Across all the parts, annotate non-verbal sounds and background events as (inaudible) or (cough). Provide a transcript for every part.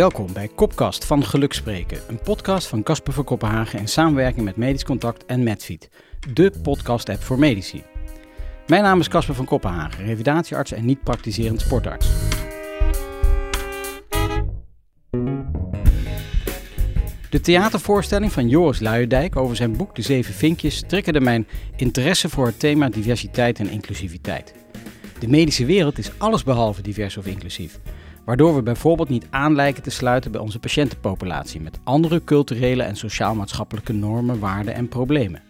Welkom bij Kopkast van Geluk Spreken, een podcast van Casper van Kopenhagen in samenwerking met Medisch Contact en Medfeed, de podcast-app voor medici. Mijn naam is Casper van Kopenhagen, revalidatiearts en niet-praktiserend sportarts. De theatervoorstelling van Joris Luijendijk over zijn boek De Zeven Vinkjes triggerde mijn interesse voor het thema diversiteit en inclusiviteit. De medische wereld is allesbehalve divers of inclusief waardoor we bijvoorbeeld niet aan lijken te sluiten bij onze patiëntenpopulatie met andere culturele en sociaal-maatschappelijke normen, waarden en problemen.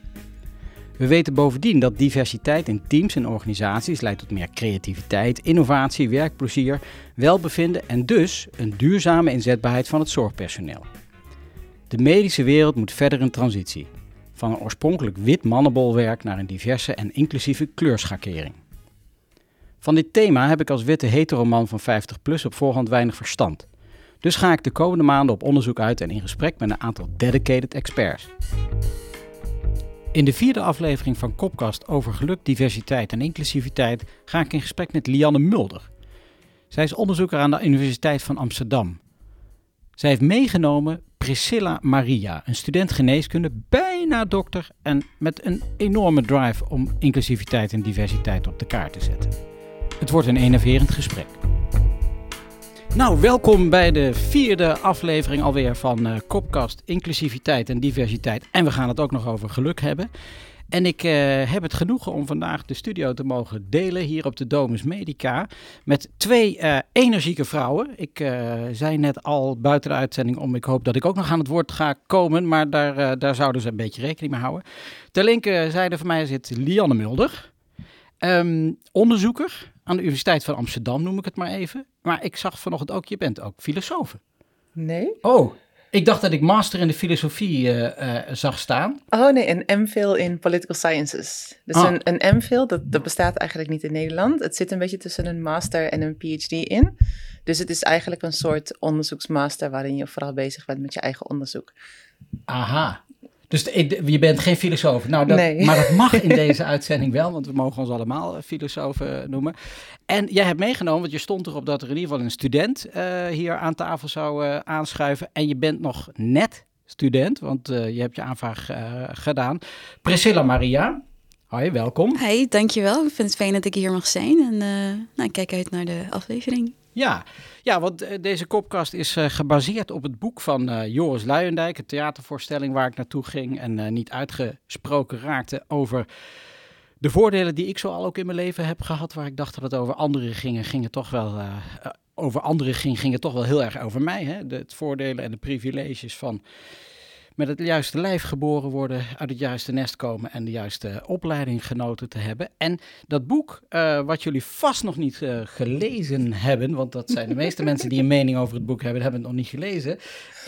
We weten bovendien dat diversiteit in teams en organisaties leidt tot meer creativiteit, innovatie, werkplezier, welbevinden en dus een duurzame inzetbaarheid van het zorgpersoneel. De medische wereld moet verder in transitie, van een oorspronkelijk wit mannenbolwerk naar een diverse en inclusieve kleurschakering. Van dit thema heb ik als witte heteroman van 50 plus op voorhand weinig verstand. Dus ga ik de komende maanden op onderzoek uit en in gesprek met een aantal dedicated experts. In de vierde aflevering van Kopkast over geluk, diversiteit en inclusiviteit ga ik in gesprek met Lianne Mulder. Zij is onderzoeker aan de Universiteit van Amsterdam. Zij heeft meegenomen Priscilla Maria, een student geneeskunde, bijna dokter en met een enorme drive om inclusiviteit en diversiteit op de kaart te zetten. Het wordt een enerverend gesprek. Nou, welkom bij de vierde aflevering alweer van uh, Kopkast Inclusiviteit en Diversiteit. En we gaan het ook nog over geluk hebben. En ik uh, heb het genoegen om vandaag de studio te mogen delen hier op de Domus Medica met twee uh, energieke vrouwen. Ik zei net al buiten de uitzending om, ik hoop dat ik ook nog aan het woord ga komen, maar daar, daar zouden ze een beetje rekening mee houden. Ter linkerzijde van mij zit Lianne Mulder, um, onderzoeker aan de Universiteit van Amsterdam, noem ik het maar even. Maar ik zag vanochtend ook, je bent ook filosoof. Nee. Oh, ik dacht dat ik master in de filosofie uh, uh, zag staan. Oh nee, een MPhil in Political Sciences. Dus ah. een, een MPhil, dat, dat bestaat eigenlijk niet in Nederland. Het zit een beetje tussen een master en een PhD in. Dus het is eigenlijk een soort onderzoeksmaster waarin je vooral bezig bent met je eigen onderzoek. Aha, dus je bent geen filosoof. Nou, dat, nee. Maar dat mag in (laughs) deze uitzending wel, want we mogen ons allemaal eh, filosofen noemen. En jij hebt meegenomen, want je stond erop dat er in ieder geval een student uh, hier aan tafel zou uh, aanschuiven. En je bent nog net student, want uh, je hebt je aanvraag gedaan. Priscilla Maria. Hoi, welkom. Hoi, dankjewel. Ik vind het fijn dat ik hier mag zijn. En nou, ik kijk uit naar de aflevering. Ja, ja want eh, deze kopkast is uh, gebaseerd op het boek van uh, Joris Luijendijk, een theatervoorstelling waar ik naartoe ging en niet uitgesproken raakte over de voordelen die ik zo al ook in mijn leven heb gehad, waar ik dacht dat het over anderen ging, ging het toch wel over anderen ging, ging het toch wel heel erg over mij. Hè? De, het voordelen en de privileges van met het juiste lijf geboren worden, uit het juiste nest komen en de juiste opleiding genoten te hebben. En dat boek, uh, wat jullie vast nog niet uh, gelezen hebben, want dat zijn de meeste (laughs) mensen die een mening over het boek hebben, hebben het nog niet gelezen. Uh,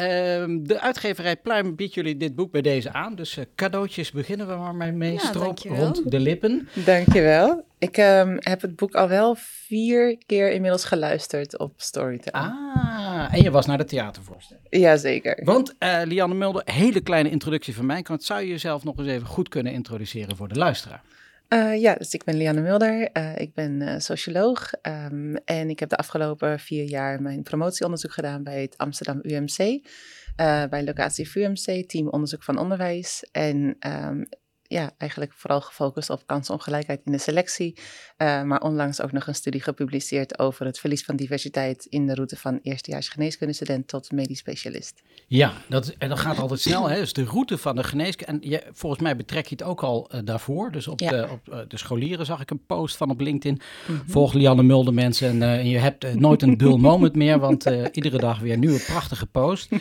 de uitgeverij Pluim biedt jullie dit boek bij deze aan. Dus uh, cadeautjes beginnen we maar mee. Ja, Stroop rond de lippen. Dankjewel. Ik um, heb het boek al wel vier keer inmiddels geluisterd op Storytel. Ah, en je was naar de theatervoorstelling. Jazeker. Want uh, Lianne Mulder, hele kleine introductie van mij. Zou je jezelf nog eens even goed kunnen introduceren voor de luisteraar? Uh, ja, dus ik ben Lianne Mulder. Uh, ik ben socioloog. Um, en ik heb de afgelopen vier jaar mijn promotieonderzoek gedaan bij het Amsterdam UMC. bij locatie VUMC, team onderzoek van onderwijs. En um, ja, eigenlijk vooral gefocust op kansongelijkheid in de selectie. Uh, maar onlangs ook nog een studie gepubliceerd over het verlies van diversiteit in de route van eerstejaars geneeskundestudent tot medisch specialist. Ja, dat, en dat gaat altijd snel. Hè? Dus de route van de geneeskunde. En je, volgens mij betrek je het ook al uh, daarvoor. Dus op, ja. de, op uh, de scholieren zag ik een post van op LinkedIn. Mm -hmm. Volg Lianne Mulder mensen. En, en je hebt nooit een dull moment meer. Want (laughs) iedere dag weer een nieuwe prachtige post.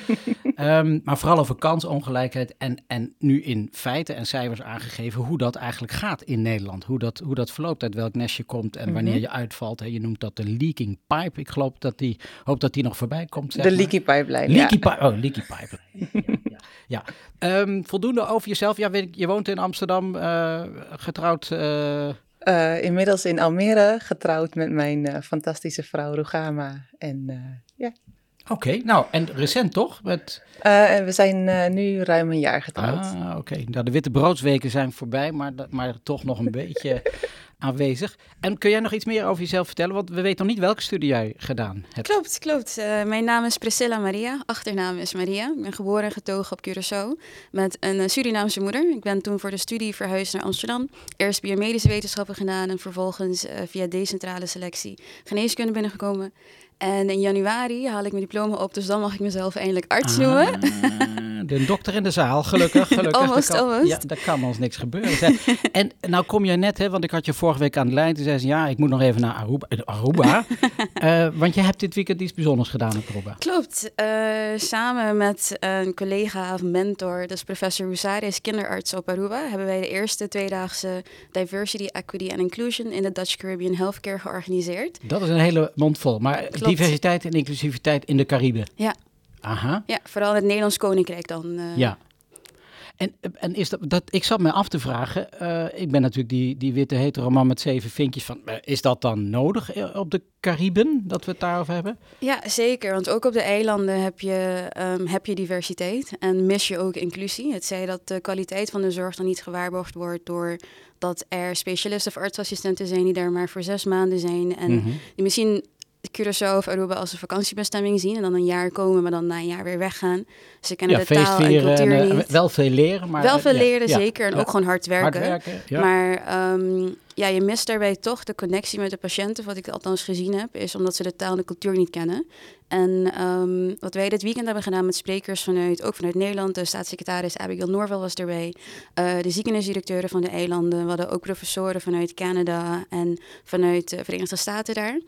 um, (laughs) maar vooral over kansongelijkheid. En, en nu in feiten en cijfers aangegeven hoe dat eigenlijk gaat in Nederland. Hoe dat, hoe dat verloopt, uit welk nestje komt en wanneer je uitvalt. Hè. Je noemt dat de leaking pipe. Ik geloof dat die, hoop dat die nog voorbij komt. Zeg de leaky pipeline, leaky ja. Pi oh, leaky pipeline. (laughs) ja, ja. ja. Um, voldoende over jezelf. Ja, weet ik, je woont in Amsterdam, uh, getrouwd... Uh... Uh, inmiddels in Almere, getrouwd met mijn fantastische vrouw Rugama. En Oké, okay, nou en recent toch? Met... Uh, we zijn uh, nu ruim een jaar getrouwd. Ah, oké. Okay. Nou, de witte broodsweken zijn voorbij, maar, maar toch nog een (laughs) beetje aanwezig. En kun jij nog iets meer over jezelf vertellen? Want we weten nog niet welke studie jij gedaan hebt. Klopt, klopt. Uh, mijn naam is Priscilla Maria. Achternaam is Maria. Ik ben geboren en getogen op Curaçao met een Surinaamse moeder. Ik ben toen voor de studie verhuisd naar Amsterdam. Eerst biomedische wetenschappen gedaan en vervolgens uh, via decentrale selectie geneeskunde binnengekomen. En in januari haal ik mijn diploma op, dus dan mag ik mezelf eindelijk arts Ah, noemen. De dokter in de zaal, gelukkig. (laughs) gelukkig. Almost, kan, almost. Ja, daar kan ons niks gebeuren. (laughs) En nou kom je net, hè, want ik had je vorige week aan de lijn. Toen zei ze, ja, ik moet nog even naar Aruba. eh, Aruba. (laughs) Eh, want je hebt dit weekend iets bijzonders gedaan op Aruba. Klopt. Eh, samen met een collega of mentor, is professor Rousari, is kinderarts op Aruba, hebben wij de eerste tweedaagse Diversity, Equity and Inclusion in de Dutch Caribbean Healthcare georganiseerd. Dat is een hele mond vol. Maar Klopt. Diversiteit en inclusiviteit in de Cariben. Ja. Aha. Ja, vooral het Nederlands Koninkrijk dan. eh. Ja. En, en is dat, dat, ik zat me af te vragen, eh, ik ben natuurlijk die, die witte hetero man met zeven vinkjes van, is dat dan nodig eh, op de Cariben, dat we het daarover hebben? Ja, zeker. Want ook op de eilanden heb je, ehm, heb je diversiteit en mis je ook inclusie. Het zij dat de kwaliteit van de zorg dan niet gewaarborgd wordt door dat er specialisten of artsassistenten zijn die daar maar voor zes maanden zijn. En Mhm. die misschien Curaçao of Aruba als een vakantiebestemming zien en dan een jaar komen, maar dan na een jaar weer weggaan. Ze kennen Ja, de taal en cultuur en, eh, niet. wel veel leren, maar... Wel eh, veel ja, leren, ja, zeker. En ook gewoon hard werken. Hard werken, ja. Maar ehm, ja, je mist daarbij toch de connectie met de patiënten. Wat ik althans gezien heb, is omdat ze de taal en de cultuur niet kennen. En ehm, wat wij dit weekend hebben gedaan met sprekers vanuit, ook vanuit Nederland. De staatssecretaris Abigail Norvel was erbij. eh, de ziekenhuisdirecteuren van de eilanden. We hadden ook professoren vanuit Canada en vanuit de Verenigde Staten daar.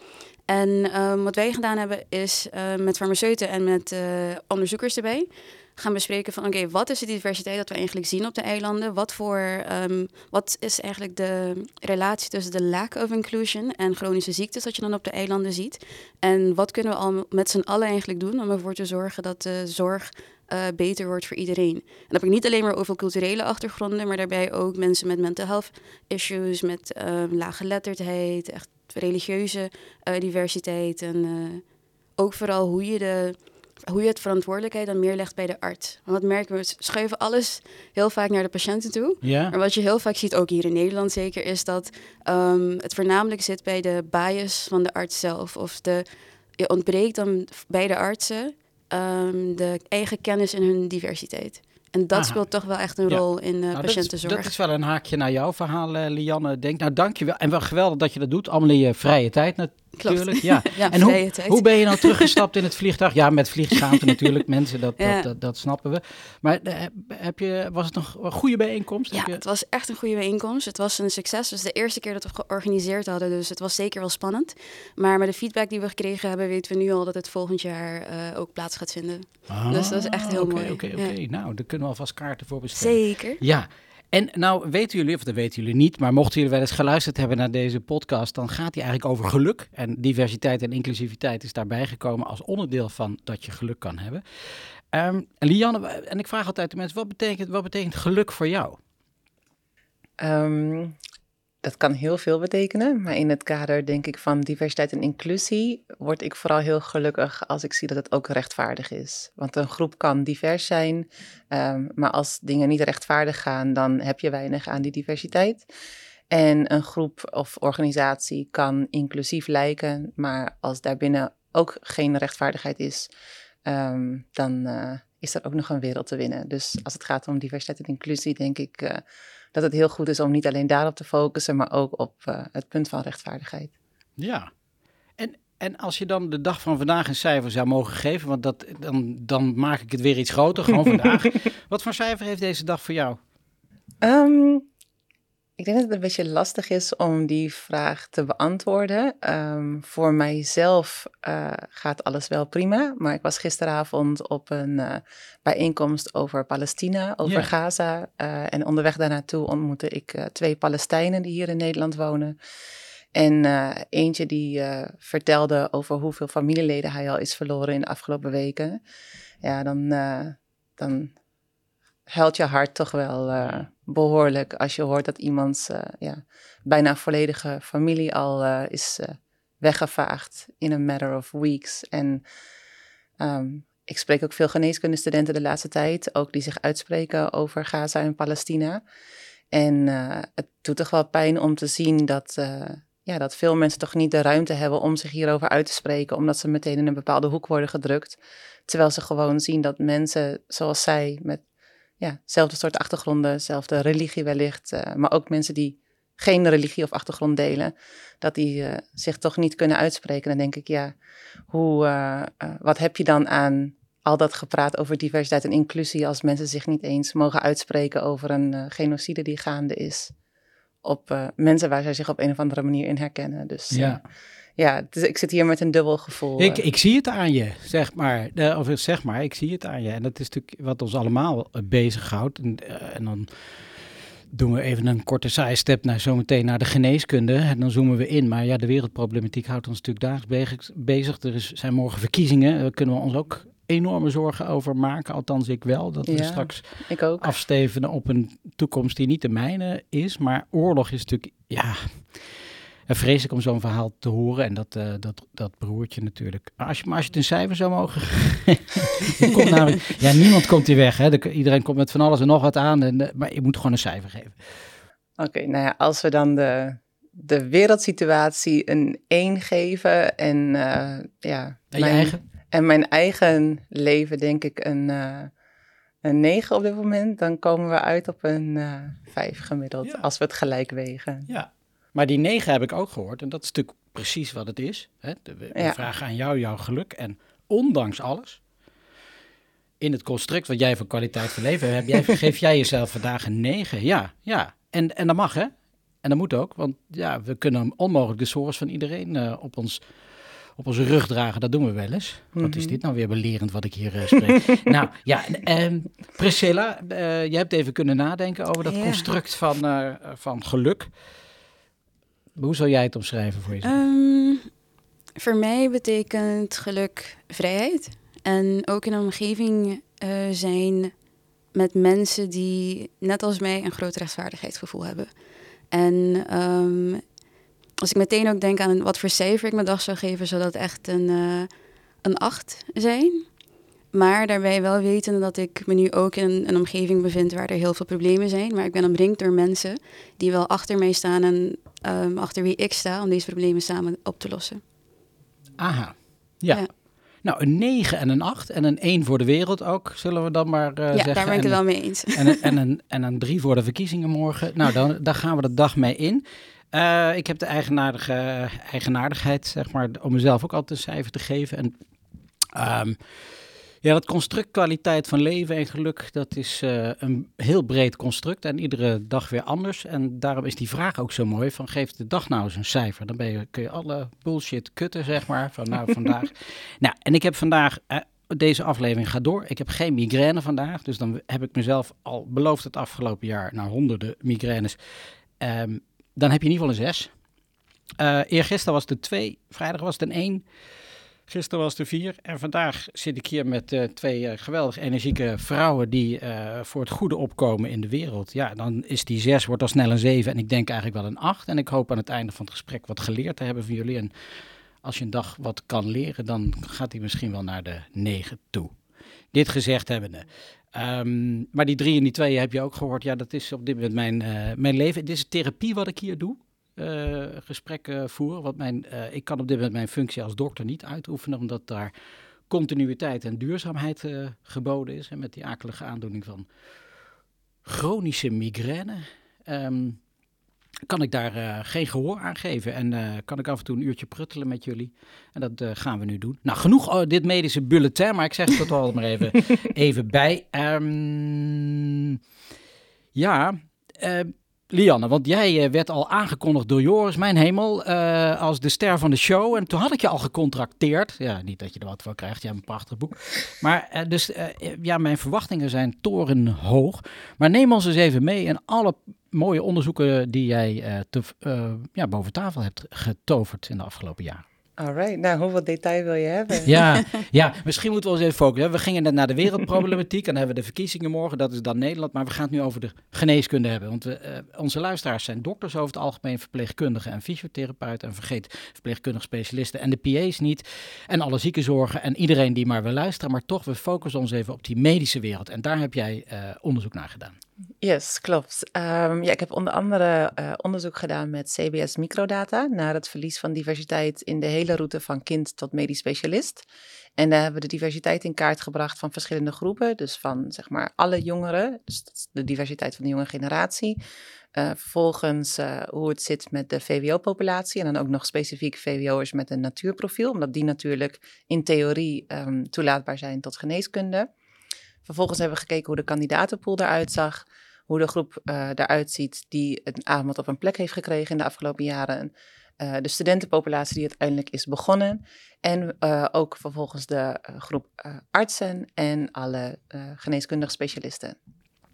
En ehm, wat wij gedaan hebben is eh, met farmaceuten en met eh, onderzoekers erbij gaan bespreken van oké, wat is de diversiteit dat we eigenlijk zien op de eilanden? Wat, voor, ehm, wat is eigenlijk de relatie tussen de lack of inclusion en chronische ziektes dat je dan op de eilanden ziet? En wat kunnen we al met z'n allen eigenlijk doen om ervoor te zorgen dat de zorg eh, beter wordt voor iedereen? En dan heb ik niet alleen maar over culturele achtergronden, maar daarbij ook mensen met mental health issues, met ehm lage geletterdheid, echt religieuze eh, diversiteit en eh, ook vooral hoe je de hoe je het verantwoordelijkheid dan meer legt bij de arts. Want wat merken we? We schuiven alles heel vaak naar de patiënten toe. Ja, Maar wat je heel vaak ziet, ook hier in Nederland zeker, is dat ehm, het voornamelijk zit bij de bias van de arts zelf. Of de, je ontbreekt dan bij de artsen ehm, de eigen kennis in hun diversiteit. En dat Aha. speelt toch wel echt een Ja. rol in uh, Nou, dat, is, patiëntenzorg. dat is wel een haakje naar jouw verhaal, eh, Lianne. Denk, nou, dank je wel. En wel geweldig dat je dat doet. Allemaal in je vrije tijd natuurlijk. Klopt. Ja. (laughs) ja, En hoe, hoe ben je nou teruggestapt in het vliegtuig? Ja, met vliegschaamte natuurlijk, mensen, dat, (laughs) Ja. dat, dat, dat snappen we. Maar eh, heb je, was het nog een goede bijeenkomst? Ja, je- het was echt een goede bijeenkomst. Het was een succes. Het was de eerste keer dat we georganiseerd hadden, dus het was zeker wel spannend. Maar met de feedback die we gekregen hebben, weten we nu al dat het volgend jaar eh, ook plaats gaat vinden. Dus dat is echt heel Ah, oké, mooi. Oké, Ja. oké. Nou, daar kunnen we alvast kaarten voor bestellen. Zeker. Ja, en nou weten jullie, of dat weten jullie niet, maar mochten jullie wel eens geluisterd hebben naar deze podcast, dan gaat die eigenlijk over geluk. En diversiteit en inclusiviteit is daarbij gekomen als onderdeel van dat je geluk kan hebben. En Lianne, en ik vraag altijd de mensen, wat betekent, wat betekent geluk voor jou? Ehm, dat kan heel veel betekenen, maar in het kader denk ik van diversiteit en inclusie word ik vooral heel gelukkig als ik zie dat het ook rechtvaardig is. Want een groep kan divers zijn, ehm, maar als dingen niet rechtvaardig gaan, dan heb je weinig aan die diversiteit. En een groep of organisatie kan inclusief lijken, maar als daarbinnen ook geen rechtvaardigheid is, ehm, dan eh, is er ook nog een wereld te winnen. Dus als het gaat om diversiteit en inclusie, denk ik eh, dat het heel goed is om niet alleen daarop te focussen, maar ook op eh, het punt van rechtvaardigheid. Ja. En, en als je dan de dag van vandaag een cijfer zou mogen geven, want dat, dan, dan maak ik het weer iets groter, gewoon (laughs) vandaag. Wat voor cijfer heeft deze dag voor jou? Ehm, ik denk dat het een beetje lastig is om die vraag te beantwoorden. Ehm, voor mijzelf eh, gaat alles wel prima, maar ik was gisteravond op een eh, bijeenkomst over Palestina, over. Gaza. eh, en onderweg daarnaartoe ontmoette ik twee Palestijnen die hier in Nederland wonen. En eentje die vertelde over hoeveel familieleden hij al is verloren in de afgelopen weken. Ja, dan, dan huilt je hart toch wel eh, behoorlijk als je hoort dat iemands eh, ja, bijna volledige familie al eh, is weggevaagd in a matter of weeks. En ehm, ik spreek ook veel geneeskundestudenten de laatste tijd, ook die zich uitspreken over Gaza en Palestina. En het doet toch wel pijn om te zien dat, ja, dat veel mensen toch niet de ruimte hebben om zich hierover uit te spreken, omdat ze meteen in een bepaalde hoek worden gedrukt. Terwijl ze gewoon zien dat mensen zoals zij, met ja, dezelfde soort achtergronden, dezelfde religie wellicht, maar ook mensen die geen religie of achtergrond delen, dat die uh, zich toch niet kunnen uitspreken. Dan denk ik, ja, hoe, uh, wat heb je dan aan al dat gepraat over diversiteit en inclusie als mensen zich niet eens mogen uitspreken over een genocide die gaande is op mensen waar zij zich op een of andere manier in herkennen. Dus ja. Ja, dus ik zit hier met een dubbel gevoel. Ik, ik zie het aan je, zeg maar. of zeg maar, ik zie het aan je. En dat is natuurlijk wat ons allemaal bezighoudt. En, en dan doen we even een korte sidestep naar zometeen naar de geneeskunde. En dan zoomen we in. Maar ja, de wereldproblematiek houdt ons natuurlijk dagelijks bezig. Er is, zijn morgen verkiezingen. Daar kunnen we ons ook enorme zorgen over maken. Althans, ik wel. Dat we straks ik ook. afstevenen op een toekomst die niet de mijne is. Maar oorlog is natuurlijk, ja, vreselijk om zo'n verhaal te horen. En dat, uh, dat, dat broertje natuurlijk. Maar als je, maar als je het in cijfer zou mogen... (laughs) komt namelijk, ja, niemand komt hier weg. Hè. iedereen komt met van alles en nog wat aan. En, eh, maar je moet gewoon een cijfer geven. Oké, nou ja, als we dan de, de wereldsituatie een 1 geven en uh, ja... En mijn, eigen? En mijn eigen leven denk ik een, uh, een 9 op dit moment. Dan komen we uit op een uh, 5 gemiddeld, ja. als we het gelijk wegen. Ja, maar die negen heb ik ook gehoord. En dat is natuurlijk precies wat het is. Hè? we vragen aan jou jouw geluk. En ondanks alles, in het construct wat jij voor kwaliteit van leven hebt, jij, (laughs) geef jij jezelf vandaag een negen. Ja, ja. En, en dat mag, hè? En dat moet ook. Want ja, we kunnen onmogelijk de sores van iedereen uh, op ons op onze rug dragen, dat doen we wel eens. Wat is mhm. dit nou weer belerend wat ik hier uh, spreek? (laughs) nou ja, uh, Priscilla, uh, je hebt even kunnen nadenken over dat construct van, van geluk. Hoe zou jij het omschrijven voor jezelf? Um, voor mij betekent geluk vrijheid. En ook in een omgeving uh, zijn met mensen die net als mij een groot rechtvaardigheidsgevoel hebben. En um, als ik meteen ook denk aan wat voor cijfer ik mijn dag zou geven, zou dat echt een, uh, een 8 zijn. Maar daarbij wel weten dat ik me nu ook in een omgeving bevind waar er heel veel problemen zijn. Maar ik ben omringd door mensen die wel achter mij staan en um, achter wie ik sta om deze problemen samen op te lossen. Aha, ja. ja. Nou, een 9 en een 8 en een 1 voor de wereld ook, zullen we dan maar uh, ja, zeggen. Ja, daar ben ik het wel mee eens. (laughs) En, een, en, een, en een 3 voor de verkiezingen morgen. Nou, dan, daar gaan we de dag mee in. Uh, ik heb de eigenaardige, eigenaardigheid, zeg maar, om mezelf ook altijd een cijfer te geven. En um, ja, dat construct kwaliteit van leven en geluk, dat is uh, een heel breed construct en iedere dag weer anders. En daarom is die vraag ook zo mooi van geef de dag nou eens een cijfer. Dan ben je, kun je alle bullshit kutten, zeg maar, van nou vandaag. (laughs) nou, en ik heb vandaag, uh, deze aflevering gaat door. Ik heb geen migraine vandaag, dus dan heb ik mezelf al beloofd het afgelopen jaar, naar honderden migraines. Um, dan heb je in ieder geval een zes. Uh, eergisteren was het een twee, vrijdag was het een één. Gisteren was er vier en vandaag zit ik hier met uh, twee uh, geweldig energieke vrouwen die uh, voor het goede opkomen in de wereld. Ja, dan is die zes, wordt al snel een zeven en ik denk eigenlijk wel een acht. En ik hoop aan het einde van het gesprek wat geleerd te hebben van jullie. En als je een dag wat kan leren, dan gaat hij misschien wel naar de negen toe. Dit gezegd hebbende. Um, maar die drie en die twee heb je ook gehoord. Ja, dat is op dit moment mijn, mijn leven. Dit is therapie wat ik hier doe uh, gesprekken voeren. Want mijn, uh, ik kan op dit moment mijn functie als dokter niet uitoefenen, omdat daar continuïteit en duurzaamheid uh, geboden is. En met die akelige aandoening van chronische migraine. Um, kan ik daar geen gehoor aan geven. En kan ik af en toe een uurtje pruttelen met jullie. En dat gaan we nu doen. Nou, genoeg oh, dit medische bulletin, maar ik zeg het al maar even, (laughs) even bij. Um, ja, Lianne, want jij eh, werd al aangekondigd door Joris, mijn hemel, uh, als de ster van de show. En toen had ik je al gecontracteerd. Ja, niet dat je er wat voor krijgt, jij hebt een prachtig boek. Maar uh, dus, ja, mijn verwachtingen zijn torenhoog. Maar neem ons eens even mee in alle mooie onderzoeken die jij te, ja, boven tafel hebt getoverd in de afgelopen jaren. Alright, nou hoeveel detail wil je hebben? Ja, (laughs) ja, misschien moeten we ons even focussen. We gingen net naar de wereldproblematiek en dan hebben we de verkiezingen morgen, dat is dan Nederland. Maar we gaan het nu over de geneeskunde hebben. Want we, uh, onze luisteraars zijn dokters over het algemeen, verpleegkundigen en fysiotherapeuten. En vergeet verpleegkundige specialisten en de PA's niet. En alle ziekenzorgen en iedereen die maar wil luisteren. Maar toch, we focussen ons even op die medische wereld. En daar heb jij uh, onderzoek naar gedaan. Yes, klopt. Ehm, ja, ik heb onder andere uh, onderzoek gedaan met CBS Microdata naar het verlies van diversiteit in de hele route van kind tot medisch specialist. En daar hebben we de diversiteit in kaart gebracht van verschillende groepen. Dus van zeg maar alle jongeren, dus de diversiteit van de jonge generatie. Uh, vervolgens uh, hoe het zit met de VWO-populatie en dan ook nog specifiek VWO'ers met een natuurprofiel, omdat die natuurlijk in theorie um, toelaatbaar zijn tot geneeskunde. Vervolgens hebben we gekeken hoe de kandidatenpool eruit zag, hoe de groep uh, eruit ziet die een aanbod op een plek heeft gekregen in de afgelopen jaren. Uh, de studentenpopulatie die uiteindelijk is begonnen. En uh, ook vervolgens de groep artsen en alle geneeskundige specialisten.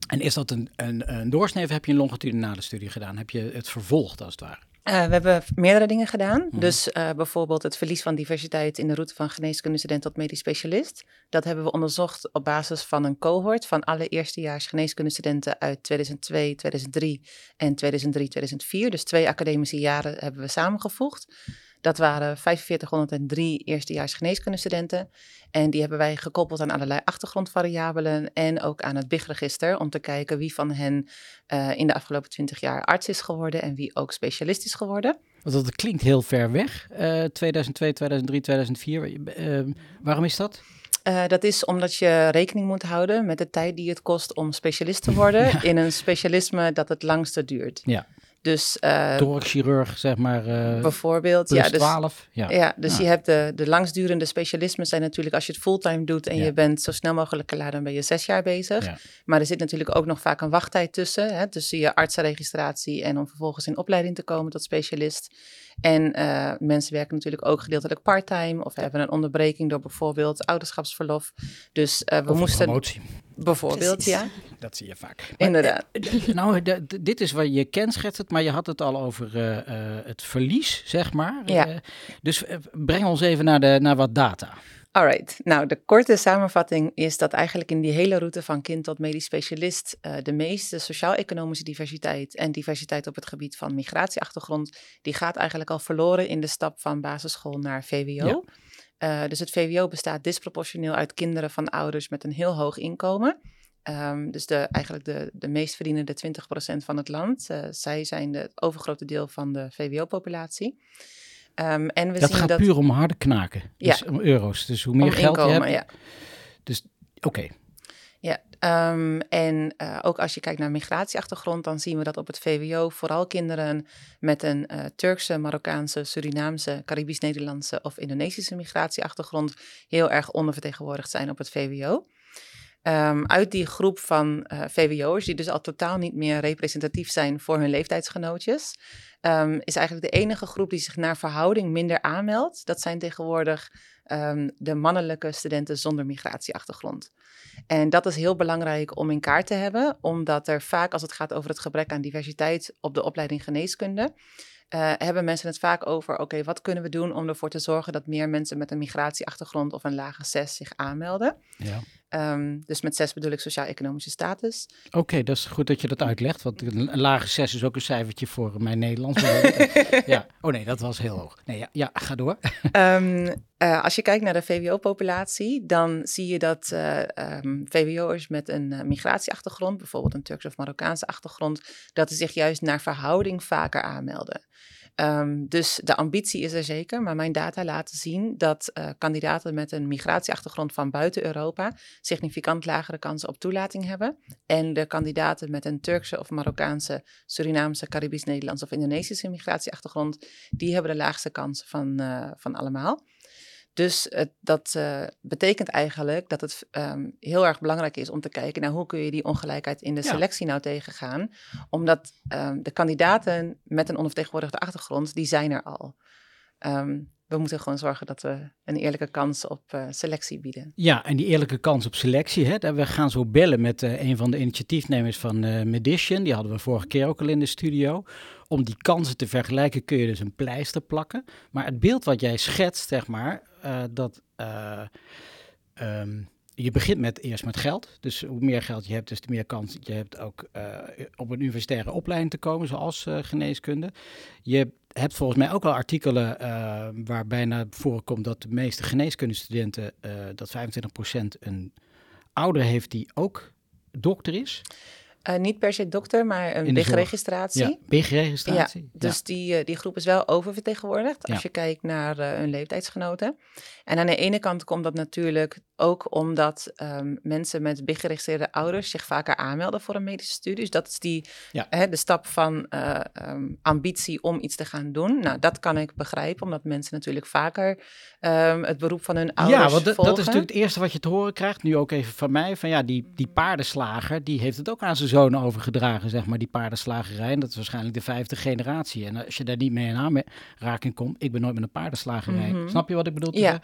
En is dat een, een, een heb je een longitudinale studie gedaan? Heb je het vervolgd als het ware? Uh, we hebben meerdere dingen gedaan. Mhm. Dus uh, bijvoorbeeld het verlies van diversiteit in de route van geneeskundestudent tot medisch specialist. Dat hebben we onderzocht op basis van een cohort van alle eerstejaars geneeskundestudenten uit 2002, 2003 en 2003, 2004. Dus twee academische jaren hebben we samengevoegd. Dat waren 4503 eerstejaars geneeskundestudenten. En die hebben wij gekoppeld aan allerlei achtergrondvariabelen en ook aan het BIG-register om te kijken wie van hen uh, in de afgelopen 20 jaar arts is geworden en wie ook specialist is geworden. Want dat klinkt heel ver weg, uh, 2002, 2003, 2004. Uh, waarom is dat? Uh, dat is omdat je rekening moet houden met de tijd die het kost om specialist te worden (laughs) ja. in een specialisme dat het langste duurt. Ja. Dus, uh, Thoraxchirurg, zeg maar. Uh, bijvoorbeeld. Ja, dus, 12. Ja, ja dus ja. je hebt de, de langsdurende specialismen zijn natuurlijk als je het fulltime doet en ja. je bent zo snel mogelijk klaar, dan ben je zes jaar bezig. Ja. Maar er zit natuurlijk ook nog vaak een wachttijd tussen, hè, tussen je artsenregistratie en om vervolgens in opleiding te komen tot specialist. En uh, mensen werken natuurlijk ook gedeeltelijk parttime of hebben een onderbreking door bijvoorbeeld ouderschapsverlof. Dus uh, we of moesten. Promotie. Bijvoorbeeld, Precies. ja. Dat zie je vaak. Maar, Inderdaad. nou, de, de, dit is wat je kenschetst het, maar je had het al over uh, het verlies, zeg maar. Ja. dus breng ons even naar, de, naar wat data. Alright, nou de korte samenvatting is dat eigenlijk in die hele route van kind tot medisch specialist uh, de meeste sociaal-economische diversiteit en diversiteit op het gebied van migratieachtergrond, die gaat eigenlijk al verloren in de stap van basisschool naar VWO. Ja. Uh, dus het VWO bestaat disproportioneel uit kinderen van ouders met een heel hoog inkomen. Um, dus de, eigenlijk de, de meest verdienende 20% van het land. Uh, zij zijn de, het overgrote deel van de VWO-populatie. Um, en we dat zien gaat dat... puur om harde knaken, dus Ja. om euro's. Dus hoe meer Om geld inkomen, je hebt. ja. Dus oké, Ja, ehm, en eh, ook als je kijkt naar migratieachtergrond, dan zien we dat op het VWO vooral kinderen met een eh, Turkse, Marokkaanse, Surinaamse, Caribisch-Nederlandse of Indonesische migratieachtergrond heel erg ondervertegenwoordigd zijn op het VWO. Ehm, uit die groep van eh, VWO'ers, die dus al totaal niet meer representatief zijn voor hun leeftijdsgenootjes, ehm, is eigenlijk de enige groep die zich naar verhouding minder aanmeldt. Dat zijn tegenwoordig ehm, de mannelijke studenten zonder migratieachtergrond. En dat is heel belangrijk om in kaart te hebben, omdat er vaak als het gaat over het gebrek aan diversiteit op de opleiding geneeskunde, uh, hebben mensen het vaak over, oké, wat kunnen we doen om ervoor te zorgen dat meer mensen met een migratieachtergrond of een lage zes zich aanmelden? ja. Um, dus met zes bedoel ik sociaal-economische status. Oké, dat is goed dat je dat uitlegt. Want een lage 6 is ook een cijfertje voor mijn Nederlands. (laughs) ja. Oh nee, dat was heel hoog. Nee, ja, ja ga door. Um, uh, als je kijkt naar de VWO-populatie, dan zie je dat uh, um, VWO'ers met een uh, migratieachtergrond, bijvoorbeeld een Turkse of Marokkaanse achtergrond, dat ze zich juist naar verhouding vaker aanmelden. Um, dus de ambitie is er zeker, maar mijn data laten zien dat uh, kandidaten met een migratieachtergrond van buiten Europa significant lagere kansen op toelating hebben. En de kandidaten met een Turkse of Marokkaanse, Surinaamse, Caribisch-Nederlandse of Indonesische migratieachtergrond, die hebben de laagste kansen van, uh, van allemaal. Dus het, dat uh, betekent eigenlijk dat het um, heel erg belangrijk is om te kijken naar hoe kun je die ongelijkheid in de Ja. selectie nou tegengaan. Omdat um, de kandidaten met een onvertegenwoordigde achtergrond, die zijn er al. Um, we moeten gewoon zorgen dat we een eerlijke kans op uh, selectie bieden. Ja, en die eerlijke kans op selectie. Hè, daar- we gaan zo bellen met uh, een van de initiatiefnemers van uh, Medition. Die hadden we vorige keer ook al in de studio. Om die kansen te vergelijken kun je dus een pleister plakken. Maar het beeld wat jij schetst, zeg maar, uh, dat uh, um, je begint met, eerst met geld. Dus hoe meer geld je hebt, dus te meer kans je hebt ook uh, op een universitaire opleiding te komen, zoals geneeskunde. Je hebt volgens mij ook al artikelen waarbij naar voren komt dat de meeste geneeskundestudenten, dat 25% een ouder heeft die ook dokter is. Uh, niet per se dokter, maar een BIG-registratie. Ja, BIG-registratie. Ja, dus Die, uh, die groep is wel oververtegenwoordigd als je kijkt naar uh, hun leeftijdsgenoten. En aan de ene kant komt dat natuurlijk ook omdat um, mensen met BIG-geregistreerde ouders zich vaker aanmelden voor een medische studie. Dus dat is die, ja. hè, de stap van um, ambitie om iets te gaan doen. Nou, dat kan ik begrijpen, omdat mensen natuurlijk vaker um, het beroep van hun ouders Ja, want volgen. dat is natuurlijk het eerste wat je te horen krijgt, nu ook even van mij. Van ja, die, die paardenslager, die heeft het ook aan zijn zoon overgedragen, zeg maar, die paardenslagerij. En dat is waarschijnlijk de vijfde generatie. En als je daar niet mee in aanraking komt, ik ben nooit met een paardenslagerij. Mm -hmm. Snap je wat ik bedoel? Ja.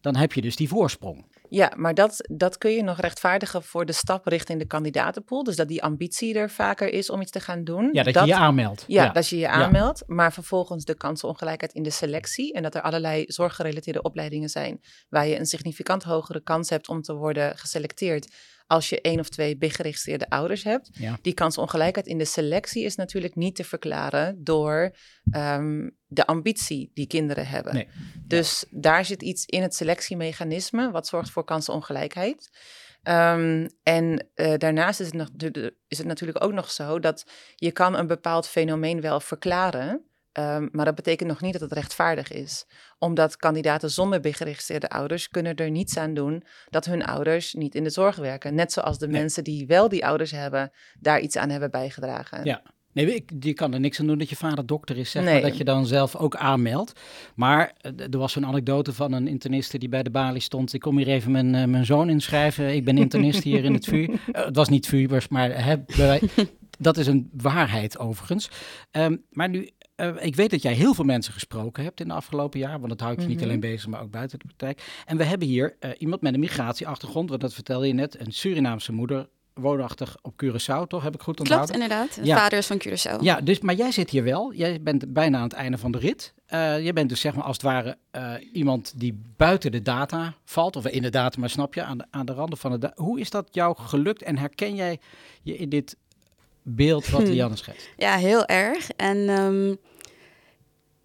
Dan heb je dus die voorsprong. Ja, maar dat, dat kun je nog rechtvaardigen voor de stap richting de kandidatenpool. Dus dat die ambitie er vaker is om iets te gaan doen. Ja, dat, dat je je aanmeldt. Ja, ja, dat je je aanmeldt. Ja. Maar vervolgens de kansenongelijkheid in de selectie. En dat er allerlei zorggerelateerde opleidingen zijn waar je een significant hogere kans hebt om te worden geselecteerd als je één of twee big-geregistreerde ouders hebt. Ja. Die kansongelijkheid in de selectie is natuurlijk niet te verklaren door um, de ambitie die kinderen hebben. Nee. Dus ja. daar zit iets in het selectiemechanisme wat zorgt voor kansenongelijkheid. Um, en uh, daarnaast is het, nog, is het natuurlijk ook nog zo dat je kan een bepaald fenomeen wel verklaren. Um, maar dat betekent nog niet dat het rechtvaardig is. Omdat kandidaten zonder geregistreerde ouders kunnen er niets aan doen dat hun ouders niet in de zorg werken. Net zoals de nee. mensen die wel die ouders hebben, daar iets aan hebben bijgedragen. Ja. Nee, ik, je kan er niks aan doen dat je vader dokter is, zeg nee. maar, dat je dan zelf ook aanmeldt. Maar er was zo'n anekdote van een interniste die bij de balie stond. Ik kom hier even mijn, uh, mijn zoon inschrijven. Ik ben internist hier in het (laughs) vuur. Uh, het was niet vuur, maar hè, (laughs) dat is een waarheid overigens. Um, maar nu, uh, ik weet dat jij heel veel mensen gesproken hebt in de afgelopen jaar, want dat houdt je mm -hmm. niet alleen bezig, maar ook buiten de praktijk. En we hebben hier uh, iemand met een migratieachtergrond, want dat vertelde je net, een Surinaamse moeder, woonachtig op Curaçao, toch? Heb ik goed onthouden? Klopt, inderdaad. Ja. Vader is van Curaçao. Ja, dus, maar jij zit hier wel. Jij bent bijna aan het einde van de rit. Uh, jij bent dus zeg maar als het ware uh, iemand die buiten de data valt, of in de data, maar snap je, aan de, aan de randen van de data. Hoe is dat jou gelukt en herken jij je in dit beeld wat Lianne schetst? Ja, heel erg. En um,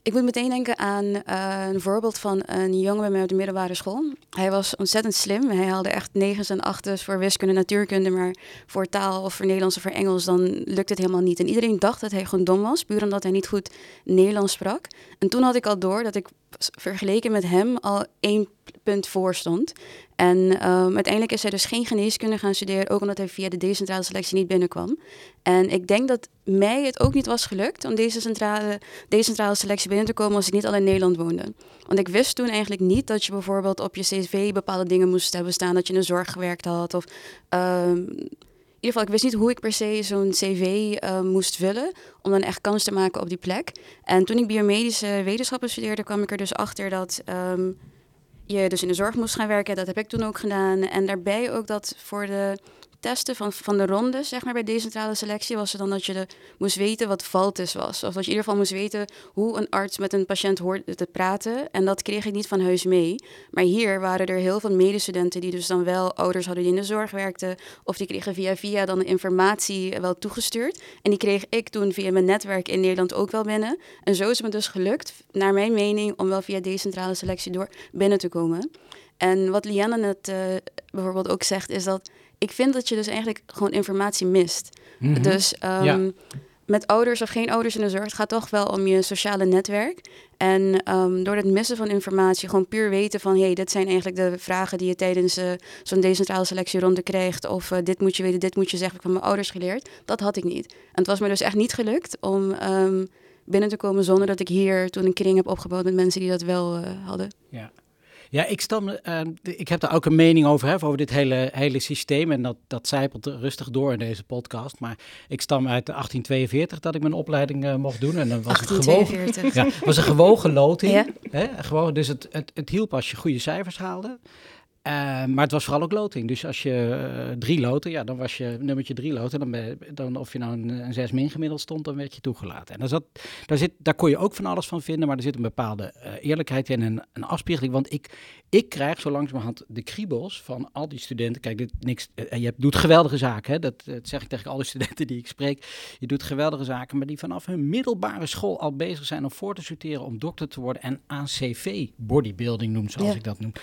ik moet meteen denken aan uh, een voorbeeld van een jongen bij mij op de middelbare school. Hij was ontzettend slim. Hij haalde echt negens en achtens voor wiskunde, natuurkunde. Maar voor taal of voor Nederlands of voor Engels, dan lukt het helemaal niet. En iedereen dacht dat hij gewoon dom was, puur omdat hij niet goed Nederlands sprak. En toen had ik al door dat ik vergeleken met hem al één punt voor stond. En um, uiteindelijk is hij dus geen geneeskunde gaan studeren, ook omdat hij via de decentrale selectie niet binnenkwam. En ik denk dat mij het ook niet was gelukt om deze centrale, decentrale selectie binnen te komen als ik niet al in Nederland woonde. Want ik wist toen eigenlijk niet dat je bijvoorbeeld op je cv bepaalde dingen moest hebben staan, dat je in de zorg gewerkt had of... In ieder geval, ik wist niet hoe ik per se zo'n cv uh, moest vullen om dan echt kans te maken op die plek. En toen ik biomedische wetenschappen studeerde, kwam ik er dus achter dat um, je dus in de zorg moest gaan werken. Dat heb ik toen ook gedaan. En daarbij ook dat voor de testen van, van de rondes, zeg maar, bij decentrale selectie, was het dan dat je de, moest weten wat valtus was. Of dat je in ieder geval moest weten hoe een arts met een patiënt hoort te praten. En dat kreeg ik niet van huis mee. Maar hier waren er heel veel medestudenten die dus dan wel ouders hadden die in de zorg werkten. Of die kregen via via dan de informatie wel toegestuurd. En die kreeg ik toen via mijn netwerk in Nederland ook wel binnen. En zo is het me dus gelukt, naar mijn mening, om wel via decentrale selectie door binnen te komen. En wat Lianne net uh, bijvoorbeeld ook zegt, is dat ik vind dat je dus eigenlijk gewoon informatie mist. Mm -hmm. Dus um, ja. met ouders of geen ouders in de zorg, het gaat toch wel om je sociale netwerk. En um, door het missen van informatie, gewoon puur weten van... hé, hey, dit zijn eigenlijk de vragen die je tijdens uh, zo'n decentrale selectieronde krijgt... of uh, dit moet je weten, dit moet je zeggen, ik heb van mijn ouders geleerd. Dat had ik niet. En het was me dus echt niet gelukt om um, binnen te komen... zonder dat ik hier toen een kring heb opgebouwd met mensen die dat wel uh, hadden. Ja. Ja, ik, stam, uh, ik heb daar ook een mening over, hè, over dit hele, hele systeem. En dat, dat zijpelt rustig door in deze podcast. Maar ik stam uit 1842 dat ik mijn opleiding uh, mocht doen. En dan was 1842. Het gewoon, (laughs) ja, was een gewogen loting. Ja. Hè, gewoon, dus het, het, het hielp als je goede cijfers haalde. Uh, maar het was vooral ook loting. Dus als je uh, drie loten, ja, dan was je nummertje drie loten. Dan, ben, dan of je nou een, een 6 min gemiddeld stond, dan werd je toegelaten. En daar, zat, daar, zit, daar kon je ook van alles van vinden, maar er zit een bepaalde uh, eerlijkheid in en een afspiegeling. Want ik, ik krijg zo langzamerhand de kriebels van al die studenten. Kijk, dit, niks, je hebt, doet geweldige zaken, hè? Dat, dat zeg ik tegen alle (laughs) studenten die ik spreek. Je doet geweldige zaken, maar die vanaf hun middelbare school al bezig zijn om voor te sorteren, om dokter te worden en aan CV bodybuilding noemt, zoals ja. ik dat noem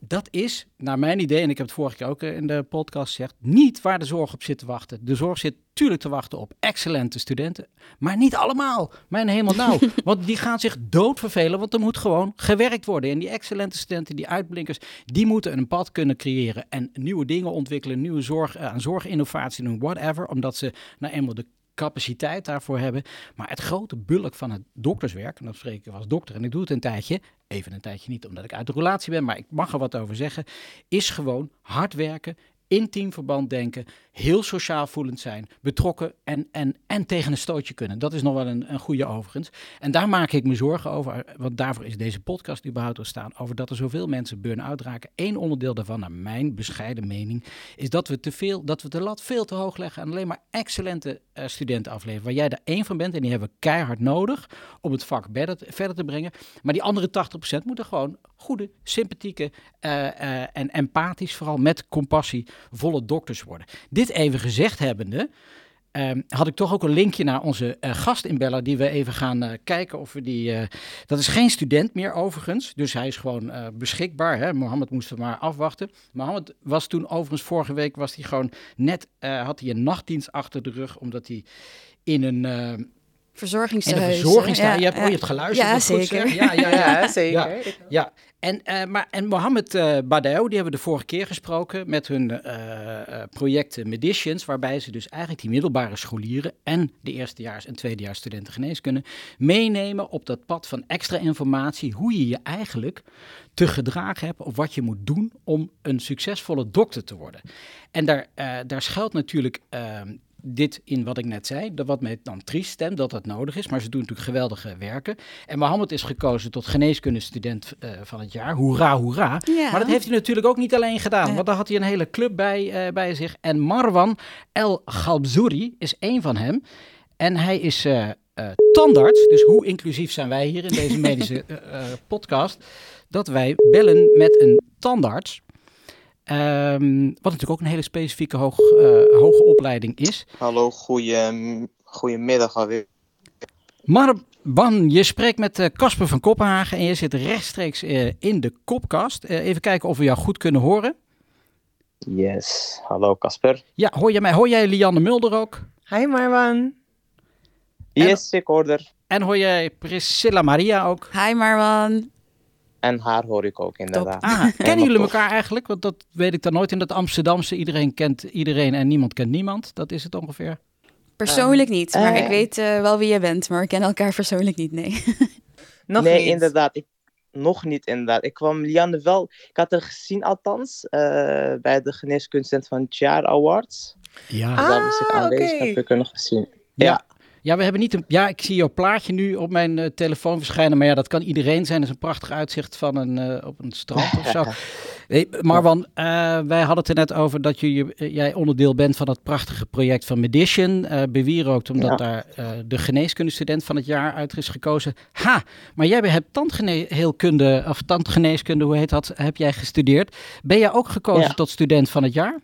dat is, naar mijn idee, en ik heb het vorige keer ook in de podcast gezegd, niet waar de zorg op zit te wachten. De zorg zit natuurlijk te wachten op excellente studenten, maar niet allemaal. Mijn hemel nou, (laughs) want die gaan zich doodvervelen, want er moet gewoon gewerkt worden. En die excellente studenten, die uitblinkers, die moeten een pad kunnen creëren en nieuwe dingen ontwikkelen, nieuwe zorg, aan uh, zorginnovatie doen, whatever, omdat ze nou eenmaal de capaciteit daarvoor hebben. Maar het grote bulk van het dokterswerk, en dat spreek ik als dokter en ik doe het een tijdje, even een tijdje niet omdat ik uit de relatie ben, maar ik mag er wat over zeggen, is gewoon hard werken, intiem verband denken, heel sociaal voelend zijn, betrokken en, en, en tegen een stootje kunnen. Dat is nog wel een, een goede overigens. En daar maak ik me zorgen over, want daarvoor is deze podcast überhaupt ontstaan, over dat er zoveel mensen burn-out raken. Eén onderdeel daarvan, naar mijn bescheiden mening, is dat we te veel, dat we de lat veel te hoog leggen en alleen maar excellente uh, studenten afleveren. Waar jij er één van bent en die hebben we keihard nodig om het vak verder te brengen. Maar die andere 80% moeten gewoon goede, sympathieke uh, uh, en empathisch, vooral met compassie, volle dokters worden. Dit even gezegd hebbende, um, had ik toch ook een linkje naar onze uh, gastinbeller, die we even gaan kijken of we die... Dat is geen student meer overigens, dus hij is gewoon beschikbaar. Hè? Mohammed moest er maar afwachten. Mohammed was toen overigens, vorige week was hij gewoon net, had hij een nachtdienst achter de rug, omdat hij in een... Verzorgingstehuis. En een verzorgingstehuis. Ja, je hebt oh, je hebt geluisterd. Ja, goed zeker. Ja, ja, ja. (laughs) Ja, zeker. Ja, ja. En, uh, maar, en Mohammed uh, Badeo, die hebben we de vorige keer gesproken met hun uh, project Medicians, waarbij ze dus eigenlijk die middelbare scholieren en de eerstejaars en tweedejaars studenten geneeskunde meenemen op dat pad van extra informatie, hoe je je eigenlijk te gedragen hebt of wat je moet doen om een succesvolle dokter te worden. En daar, daar schuilt natuurlijk ehm, dit in wat ik net zei, dat wat mij dan triest stemt, dat dat nodig is. Maar ze doen natuurlijk geweldige werken. En Mohammed is gekozen tot geneeskundestudent uh, van het jaar. Hoera, hoera. Ja. Maar dat heeft hij natuurlijk ook niet alleen gedaan. Ja. Want daar had hij een hele club bij, uh, bij zich. En Marwan El Galbzouri is één van hem. En hij is uh, tandarts. Dus hoe inclusief zijn wij hier in deze medische (laughs) podcast? Dat wij bellen met een tandarts. Um, wat natuurlijk ook een hele specifieke hoog, uh, hoge opleiding is. Hallo, goeie, goedemiddag alweer. Marban, je spreekt met Casper uh, van Kopenhagen en je zit rechtstreeks uh, in de kopkast. even kijken of we jou goed kunnen horen. Yes, hallo Casper. Ja, hoor, je mij, hoor jij Lianne Mulder ook? Hi Marwan. Yes, en, ik hoor er. En hoor jij Priscilla Maria ook? Hi Marwan. En haar hoor ik ook inderdaad. Ah, (laughs) kennen jullie elkaar eigenlijk? Want dat weet ik dan nooit in dat Amsterdamse. Iedereen kent iedereen en niemand kent niemand. Dat is het ongeveer. Persoonlijk uh, niet, maar uh, ik weet uh, wel wie je bent. Maar we kennen elkaar persoonlijk niet, nee. (laughs) nog nee, niet. inderdaad. Ik, nog niet inderdaad. Ik kwam Lianne wel... Ik had haar gezien althans uh, bij de Geneeskunstcent van het Jaar Awards. Ja. Dus daar was ik aanwezig. okay. Heb ik haar nog gezien. Ja. ja. Ja, we hebben niet een. Ja, ik zie jouw plaatje nu op mijn uh, telefoon verschijnen. Maar ja, dat kan iedereen zijn. Dat is een prachtig uitzicht van een, uh, op een strand of zo. (laughs) Marwan, uh, wij hadden het er net over dat je, jij onderdeel bent van dat prachtige project van Medition. Bewierookt omdat ja. daar de geneeskundestudent van het jaar uit is gekozen. Ha, maar jij hebt tandgeneeskunde, of tandgeneeskunde, hoe heet dat, heb jij gestudeerd. Ben jij ook gekozen ja. tot student van het jaar?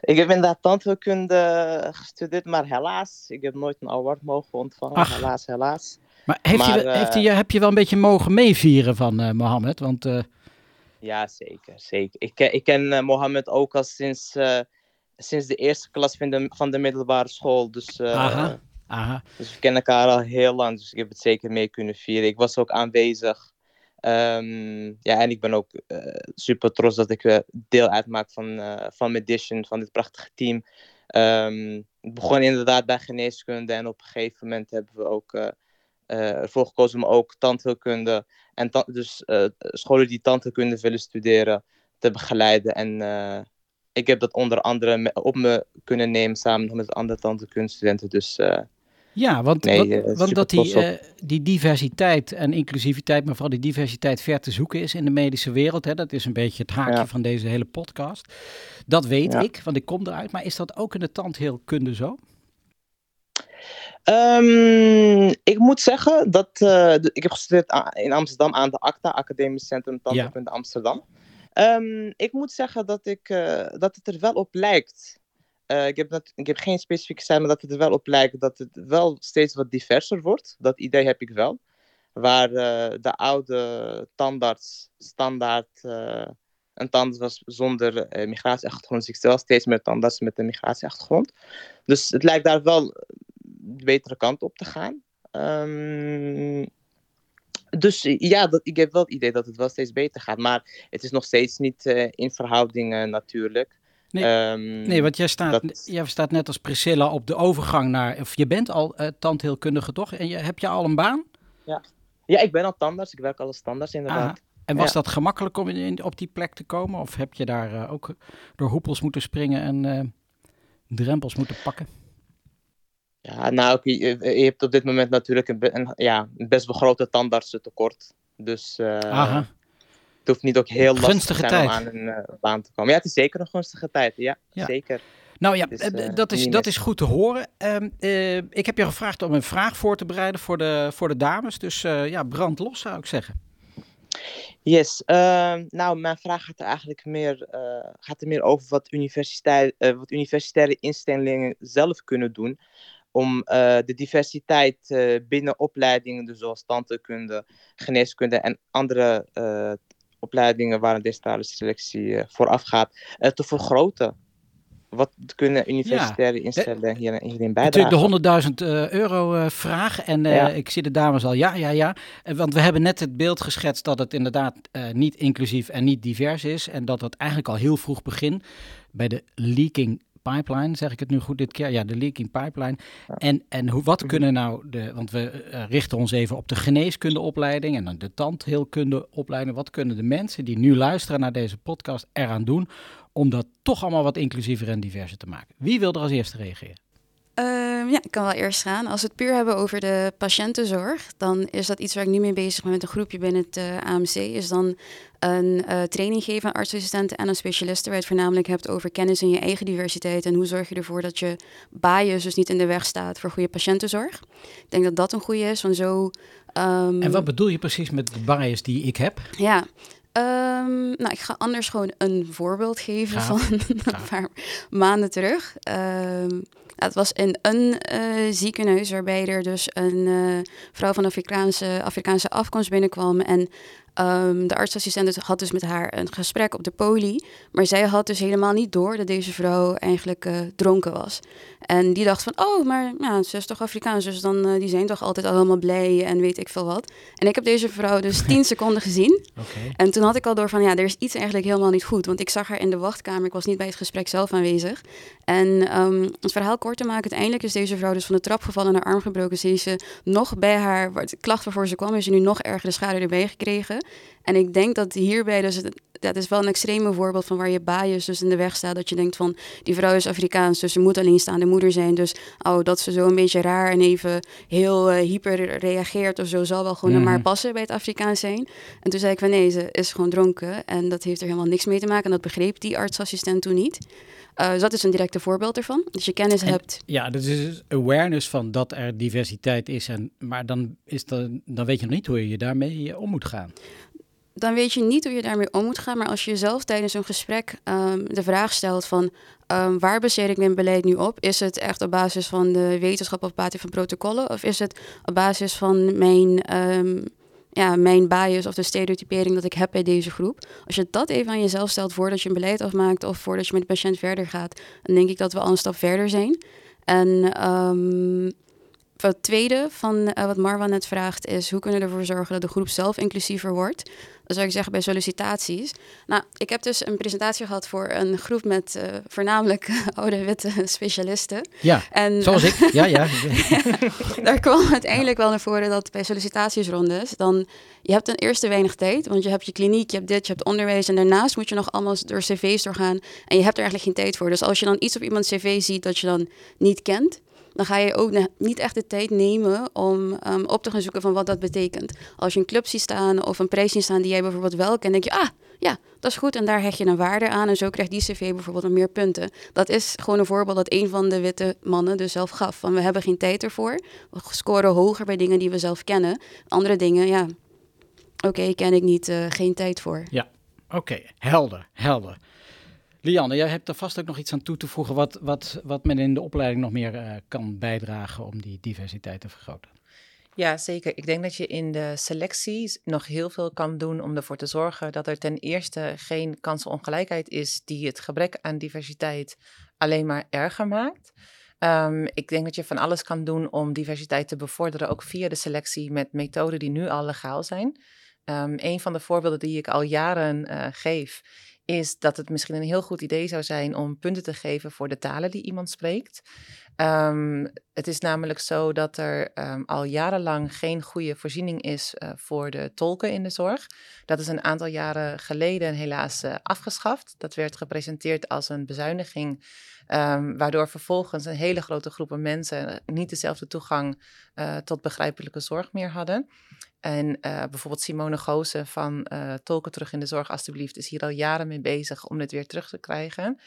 Ik heb inderdaad tandheelkunde gestudeerd, maar helaas, ik heb nooit een award mogen ontvangen. Ach. Helaas, helaas. Maar, heeft maar je, heeft je, heb je wel een beetje mogen meevieren van uh, Mohammed? Want, uh... Ja, zeker. zeker. Ik, ik ken Mohammed ook al sinds, sinds de eerste klas van de, van de middelbare school. Dus, aha, aha. dus we kennen elkaar al heel lang, dus ik heb het zeker mee kunnen vieren. Ik was ook aanwezig. Um, ja, en ik ben ook uh, super trots dat ik uh, deel uitmaak van, uh, van Medition, van dit prachtige team. Um, het begon inderdaad bij geneeskunde en op een gegeven moment hebben we ook ervoor gekozen om ook tandheelkunde en dus scholen die tandheelkunde willen studeren te begeleiden. En ik heb dat onder andere op me kunnen nemen samen met andere tandheelkundestudenten. Dus ja, want, nee, want, uh, want dat die, uh, die diversiteit en inclusiviteit, maar vooral die diversiteit ver te zoeken is in de medische wereld. Hè, dat is een beetje het haakje ja. van deze hele podcast. Dat weet Ja. ik, want ik kom eruit. Maar is dat ook in de tandheelkunde zo? Ehm, ik moet zeggen dat uh, de- ik heb gestudeerd in Amsterdam aan de ACTA, Academisch Centrum Tandheelkunde Amsterdam. Ehm, ik moet zeggen dat, ik, eh, dat het er wel op lijkt. Eh, ik, heb geen specifieke cijfer, maar dat het er wel op lijkt dat het wel steeds wat diverser wordt. Dat idee heb ik wel. waar de oude tandarts standaard een tandarts was zonder migratieachtergrond. Dus ik stel steeds meer tandarts met een migratieachtergrond. Dus het lijkt daar wel de betere kant op te gaan. Um, dus ja, dat, ik heb wel het idee dat het wel steeds beter gaat. Maar het is nog steeds niet in verhoudingen natuurlijk. Nee, um, nee want jij staat, dat... jij staat net als Priscilla op de overgang naar... Of je bent al uh, tandheelkundige, toch? En je, heb je al een baan? Ja. ja, ik ben al tandarts. Ik werk al als tandarts inderdaad. Aha. En was dat gemakkelijk om in, op die plek te komen? Of heb je daar uh, ook door hoepels moeten springen en drempels moeten pakken? Ja, nou, je, je, hebt op dit moment natuurlijk een, een, ja, een best wel grote tandartsentekort. Dus uh, het hoeft niet ook heel lastig om aan een uh, baan te komen. Ja, het is zeker een gunstige tijd. Ja, ja. zeker. Nou ja, is, uh, dat, is, dat is goed te horen. Uh, ik heb je gevraagd om een vraag voor te bereiden voor de, voor de dames. Dus ja, brand los zou ik zeggen. Yes, ehm, nou mijn vraag gaat er eigenlijk meer, gaat er meer over wat, universiteit, wat universitaire instellingen zelf kunnen doen om uh, de diversiteit uh, binnen opleidingen, dus zoals tandheelkunde, geneeskunde en andere uh, opleidingen waar een digitale selectie vooraf gaat, te vergroten. Wat kunnen universitaire ja, instellingen hier, hierin bijdragen? De 100.000 euro vraag. En ja. ik zie de dames al, ja, ja, ja. Want we hebben net het beeld geschetst dat het inderdaad niet inclusief en niet divers is. En dat het eigenlijk al heel vroeg begint bij de leaking pipeline, zeg ik het nu goed dit keer? Ja, de leaking pipeline. En, en hoe, wat mhm. kunnen nou de, want we uh, richten ons even op de geneeskundeopleiding en dan de tandheelkundeopleiding. Wat kunnen de mensen die nu luisteren naar deze podcast eraan doen om dat toch allemaal wat inclusiever en diverser te maken? Wie wil er als eerste reageren? Uh, ja, ik kan wel eerst gaan. Als we het puur hebben over de patiëntenzorg, dan is dat iets waar ik nu mee bezig ben met een groepje binnen het uh, AMC. Is dan een uh, training geven aan artsassistenten en aan specialisten, waar je het voornamelijk hebt over kennis in je eigen diversiteit en hoe zorg je ervoor dat je bias dus niet in de weg staat voor goede patiëntenzorg. Ik denk dat dat een goede is, van zo... Um... En wat bedoel je precies met de bias die ik heb? Ja, um, nou, ik ga anders gewoon een voorbeeld geven van (laughs) een paar maanden terug. Um, het was in een uh, ziekenhuis waarbij er dus een uh, vrouw van Afrikaanse, Afrikaanse afkomst binnenkwam. En Um, de artsassistent had dus met haar een gesprek op de poli. Maar zij had dus helemaal niet door dat deze vrouw eigenlijk uh, dronken was. En die dacht van, oh, maar ja, ze is toch Afrikaans, dus dan, die zijn toch altijd al helemaal blij en weet ik veel wat. En ik heb deze vrouw dus (laughs) tien seconden gezien. Okay. En toen had ik al door van, ja, er is iets eigenlijk helemaal niet goed. Want ik zag haar in de wachtkamer, ik was niet bij het gesprek zelf aanwezig. En um, het verhaal kort te maken, uiteindelijk is deze vrouw dus van de trap gevallen en haar arm gebroken. Ze is ze nog bij haar, de klacht waarvoor ze kwam, is ze nu nog erger de schade erbij gekregen. En ik denk dat hierbij, dus het, dat is wel een extreme voorbeeld van waar je bias dus in de weg staat. Dat je denkt van, die vrouw is Afrikaans, dus ze moet alleenstaande moeder zijn. Dus oh, dat ze zo een beetje raar en even heel uh, hyper reageert of zo, zal wel gewoon mm. maar passen bij het Afrikaans zijn. En toen zei ik van, nee, ze is gewoon dronken. En dat heeft er helemaal niks mee te maken. En dat begreep die artsassistent toen niet. Uh, dus dat is een directe voorbeeld ervan. Dus je kennis hebt. Ja, dus is awareness van dat er diversiteit is. En, maar dan, is dan weet je nog niet hoe je daarmee om moet gaan dan weet je niet hoe je daarmee om moet gaan. Maar als je jezelf tijdens een gesprek um, de vraag stelt van um, waar baseer ik mijn beleid nu op? Is het echt op basis van de wetenschap of basis van protocollen? Of is het op basis van mijn, um, ja, mijn bias of de stereotypering dat ik heb bij deze groep? Als je dat even aan jezelf stelt voordat je een beleid afmaakt of voordat je met de patiënt verder gaat, dan denk ik dat we al een stap verder zijn. En um, het tweede van uh, wat Marwa net vraagt is... hoe kunnen we ervoor zorgen dat de groep zelf inclusiever wordt? Dan zou ik zeggen bij sollicitaties. Nou, ik heb dus een presentatie gehad voor een groep met uh, voornamelijk (laughs) oude witte specialisten. Ja, en, zoals ik. Ja, ja. (laughs) (laughs) daar kwam uiteindelijk wel naar voren dat bij sollicitatiesrondes... dan je hebt ten eerste weinig tijd, want je hebt je kliniek, je hebt dit, je hebt onderwijs... en daarnaast moet je nog allemaal door cv's doorgaan... en je hebt er eigenlijk geen tijd voor. Dus als je dan iets op iemands cv ziet dat je dan niet kent dan ga je ook niet echt de tijd nemen om um, op te gaan zoeken van wat dat betekent. Als je een club ziet staan of een prijs ziet staan die jij bijvoorbeeld wel kent, denk je, ah, ja, dat is goed en daar hecht je een waarde aan en zo krijgt die cv bijvoorbeeld meer punten. Dat is gewoon een voorbeeld dat een van de witte mannen dus zelf gaf. Van we hebben geen tijd ervoor, we scoren hoger bij dingen die we zelf kennen. Andere dingen, ja, oké, ken ik niet, uh, geen tijd voor. Ja, oké, helder, helder. Lianne, jij hebt er vast ook nog iets aan toe te voegen wat, wat, wat men in de opleiding nog meer uh, kan bijdragen om die diversiteit te vergroten. Ja, zeker. Ik denk dat je in de selectie nog heel veel kan doen om ervoor te zorgen dat er ten eerste geen kansenongelijkheid is die het gebrek aan diversiteit alleen maar erger maakt. Um, ik denk dat je van alles kan doen om diversiteit te bevorderen, ook via de selectie met methoden die nu al legaal zijn. Um, een van de voorbeelden die ik al jaren uh, geef, is dat het misschien een heel goed idee zou zijn om punten te geven voor de talen die iemand spreekt. Um, het is namelijk zo dat er um, al jarenlang geen goede voorziening is uh, voor de tolken in de zorg. Dat is een aantal jaren geleden helaas uh, afgeschaft. Dat werd gepresenteerd als een bezuiniging, um, waardoor vervolgens een hele grote groepen mensen niet dezelfde toegang tot begrijpelijke zorg meer hadden. En uh, bijvoorbeeld Simone Goosen van uh, Tolken Terug in de Zorg, alstublieft, is hier al jaren mee bezig om dit weer terug te krijgen.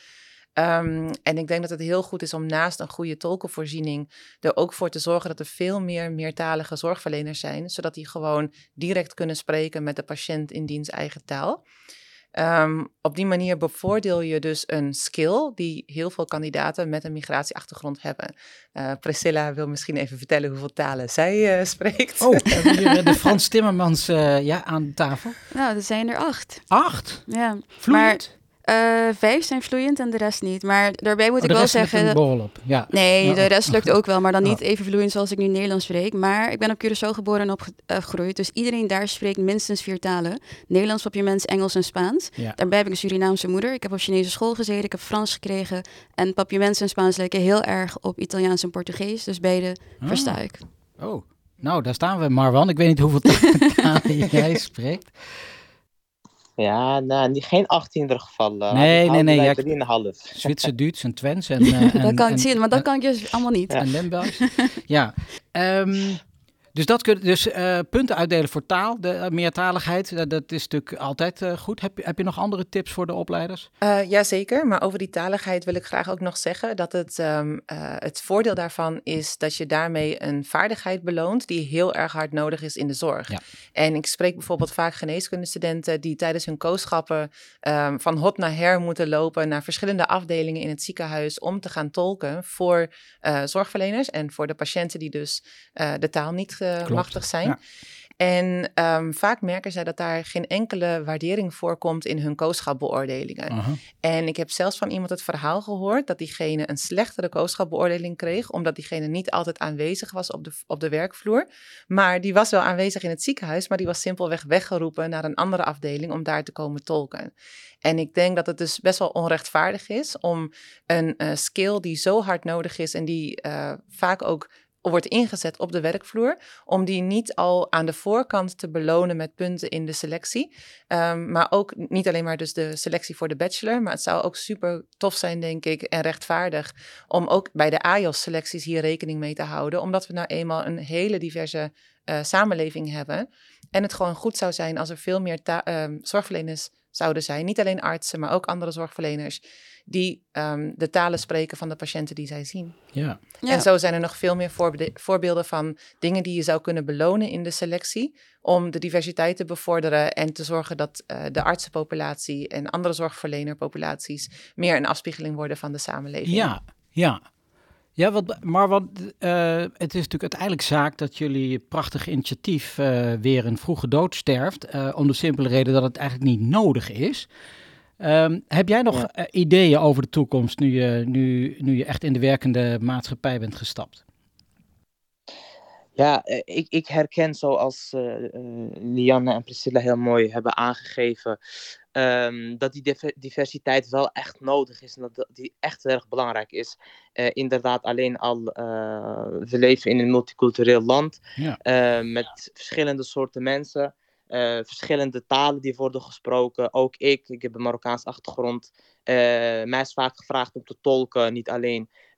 Um, en ik denk dat het heel goed is om naast een goede tolkenvoorziening er ook voor te zorgen dat er veel meer meertalige zorgverleners zijn, zodat die gewoon direct kunnen spreken met de patiënt in diens eigen taal. Um, op die manier bevoordeel je dus een skill die heel veel kandidaten met een migratieachtergrond hebben. Uh, Priscilla wil misschien even vertellen hoeveel talen zij uh, (laughs) spreekt. Oh, hebben hier de Frans Timmermans uh, ja, aan tafel? Nou, er zijn er acht. Acht? Ja. Vloeiend? Maar uh, vijf zijn vloeiend en de rest niet. Maar daarbij moet oh, ik wel zeggen. Borrel op. Ja. Nee, ja, de rest lukt ook wel, maar dan niet even vloeiend zoals ik nu Nederlands spreek. Maar ik ben op Curaçao geboren en opgegroeid. Dus iedereen daar spreekt minstens vier talen: Nederlands, Papiaments, Engels en Spaans. Ja. Daarbij heb ik een Surinaamse moeder. Ik heb op Chinese school gezeten. Ik heb Frans gekregen. En Papiaments en Spaans lijken heel erg op Italiaans en Portugees. Dus beide Ah. versta ik. Oh, nou daar staan we, Marwan. Ik weet niet hoeveel (laughs) talen jij spreekt. Ja, nou, geen 18 in ieder geval. Uh, Nee, nee, nee, ja, ik- 3,5. Zwitser, (laughs) Duits en Twents en, eh, (laughs) en, dat kan en, ik zien, maar dat en- kan ik dus allemaal niet. en Limburgs. ja. Ehm, dus dat kun, dus eh, punten uitdelen voor taal, de eh, meertaligheid, dat is natuurlijk altijd eh, goed. Heb, je- heb je nog andere tips voor de opleiders? Uh, jazeker, maar over die taligheid wil ik graag ook nog zeggen dat het, um, uh, het voordeel daarvan is dat je daarmee een vaardigheid beloont die heel erg hard nodig is in de zorg. Ja. En ik spreek bijvoorbeeld vaak geneeskundestudenten die tijdens hun kooschappen um, van hot naar her moeten lopen naar verschillende afdelingen in het ziekenhuis om te gaan tolken voor zorgverleners en voor de patiënten die dus de taal niet machtig zijn. Ja. En um, vaak merken zij dat daar geen enkele waardering voorkomt in hun kooschapbeoordelingen. Uh -huh. En ik heb zelfs van iemand het verhaal gehoord dat diegene een slechtere kooschapbeoordeling kreeg, omdat diegene niet altijd aanwezig was op de, op de werkvloer. Maar die was wel aanwezig in het ziekenhuis, maar die was simpelweg weggeroepen naar een andere afdeling om daar te komen tolken. En ik denk dat het dus best wel onrechtvaardig is om een uh, skill die zo hard nodig is en die uh, vaak ook wordt ingezet op de werkvloer, om die niet al aan de voorkant te belonen met punten in de selectie. Um, maar ook niet alleen maar dus de selectie voor de bachelor, maar het zou ook super tof zijn, denk ik, en rechtvaardig om ook bij de AJOS-selecties hier rekening mee te houden, omdat we nou eenmaal een hele diverse uh, samenleving hebben. En het gewoon goed zou zijn als er veel meer um, zorgverleners zouden zijn, niet alleen artsen, maar ook andere zorgverleners, die um, de talen spreken van de patiënten die zij zien. Ja. ja. En zo zijn er nog veel meer voorbeelden van dingen die je zou kunnen belonen in de selectie om de diversiteit te bevorderen en te zorgen dat uh, de artsenpopulatie en andere zorgverlenerpopulaties meer een afspiegeling worden van de samenleving. Ja, ja. Ja, wat, maar wat, uh, het is natuurlijk uiteindelijk zaak dat jullie prachtig initiatief uh, weer een vroege dood sterft. Uh, om de simpele reden dat het eigenlijk niet nodig is. Um, heb jij nog ja. ideeën over de toekomst nu je, nu, nu je echt in de werkende maatschappij bent gestapt? Ja, ik, ik herken zoals Lianne en Priscilla heel mooi hebben aangegeven. Um, dat die diversiteit wel echt nodig is en dat die echt erg belangrijk is. Uh, inderdaad, alleen al, uh, we leven in een multicultureel land ja. uh, met verschillende soorten mensen, verschillende talen die worden gesproken. Ook ik, ik heb een Marokkaans achtergrond. mij is vaak gevraagd om te tolken, niet alleen uh,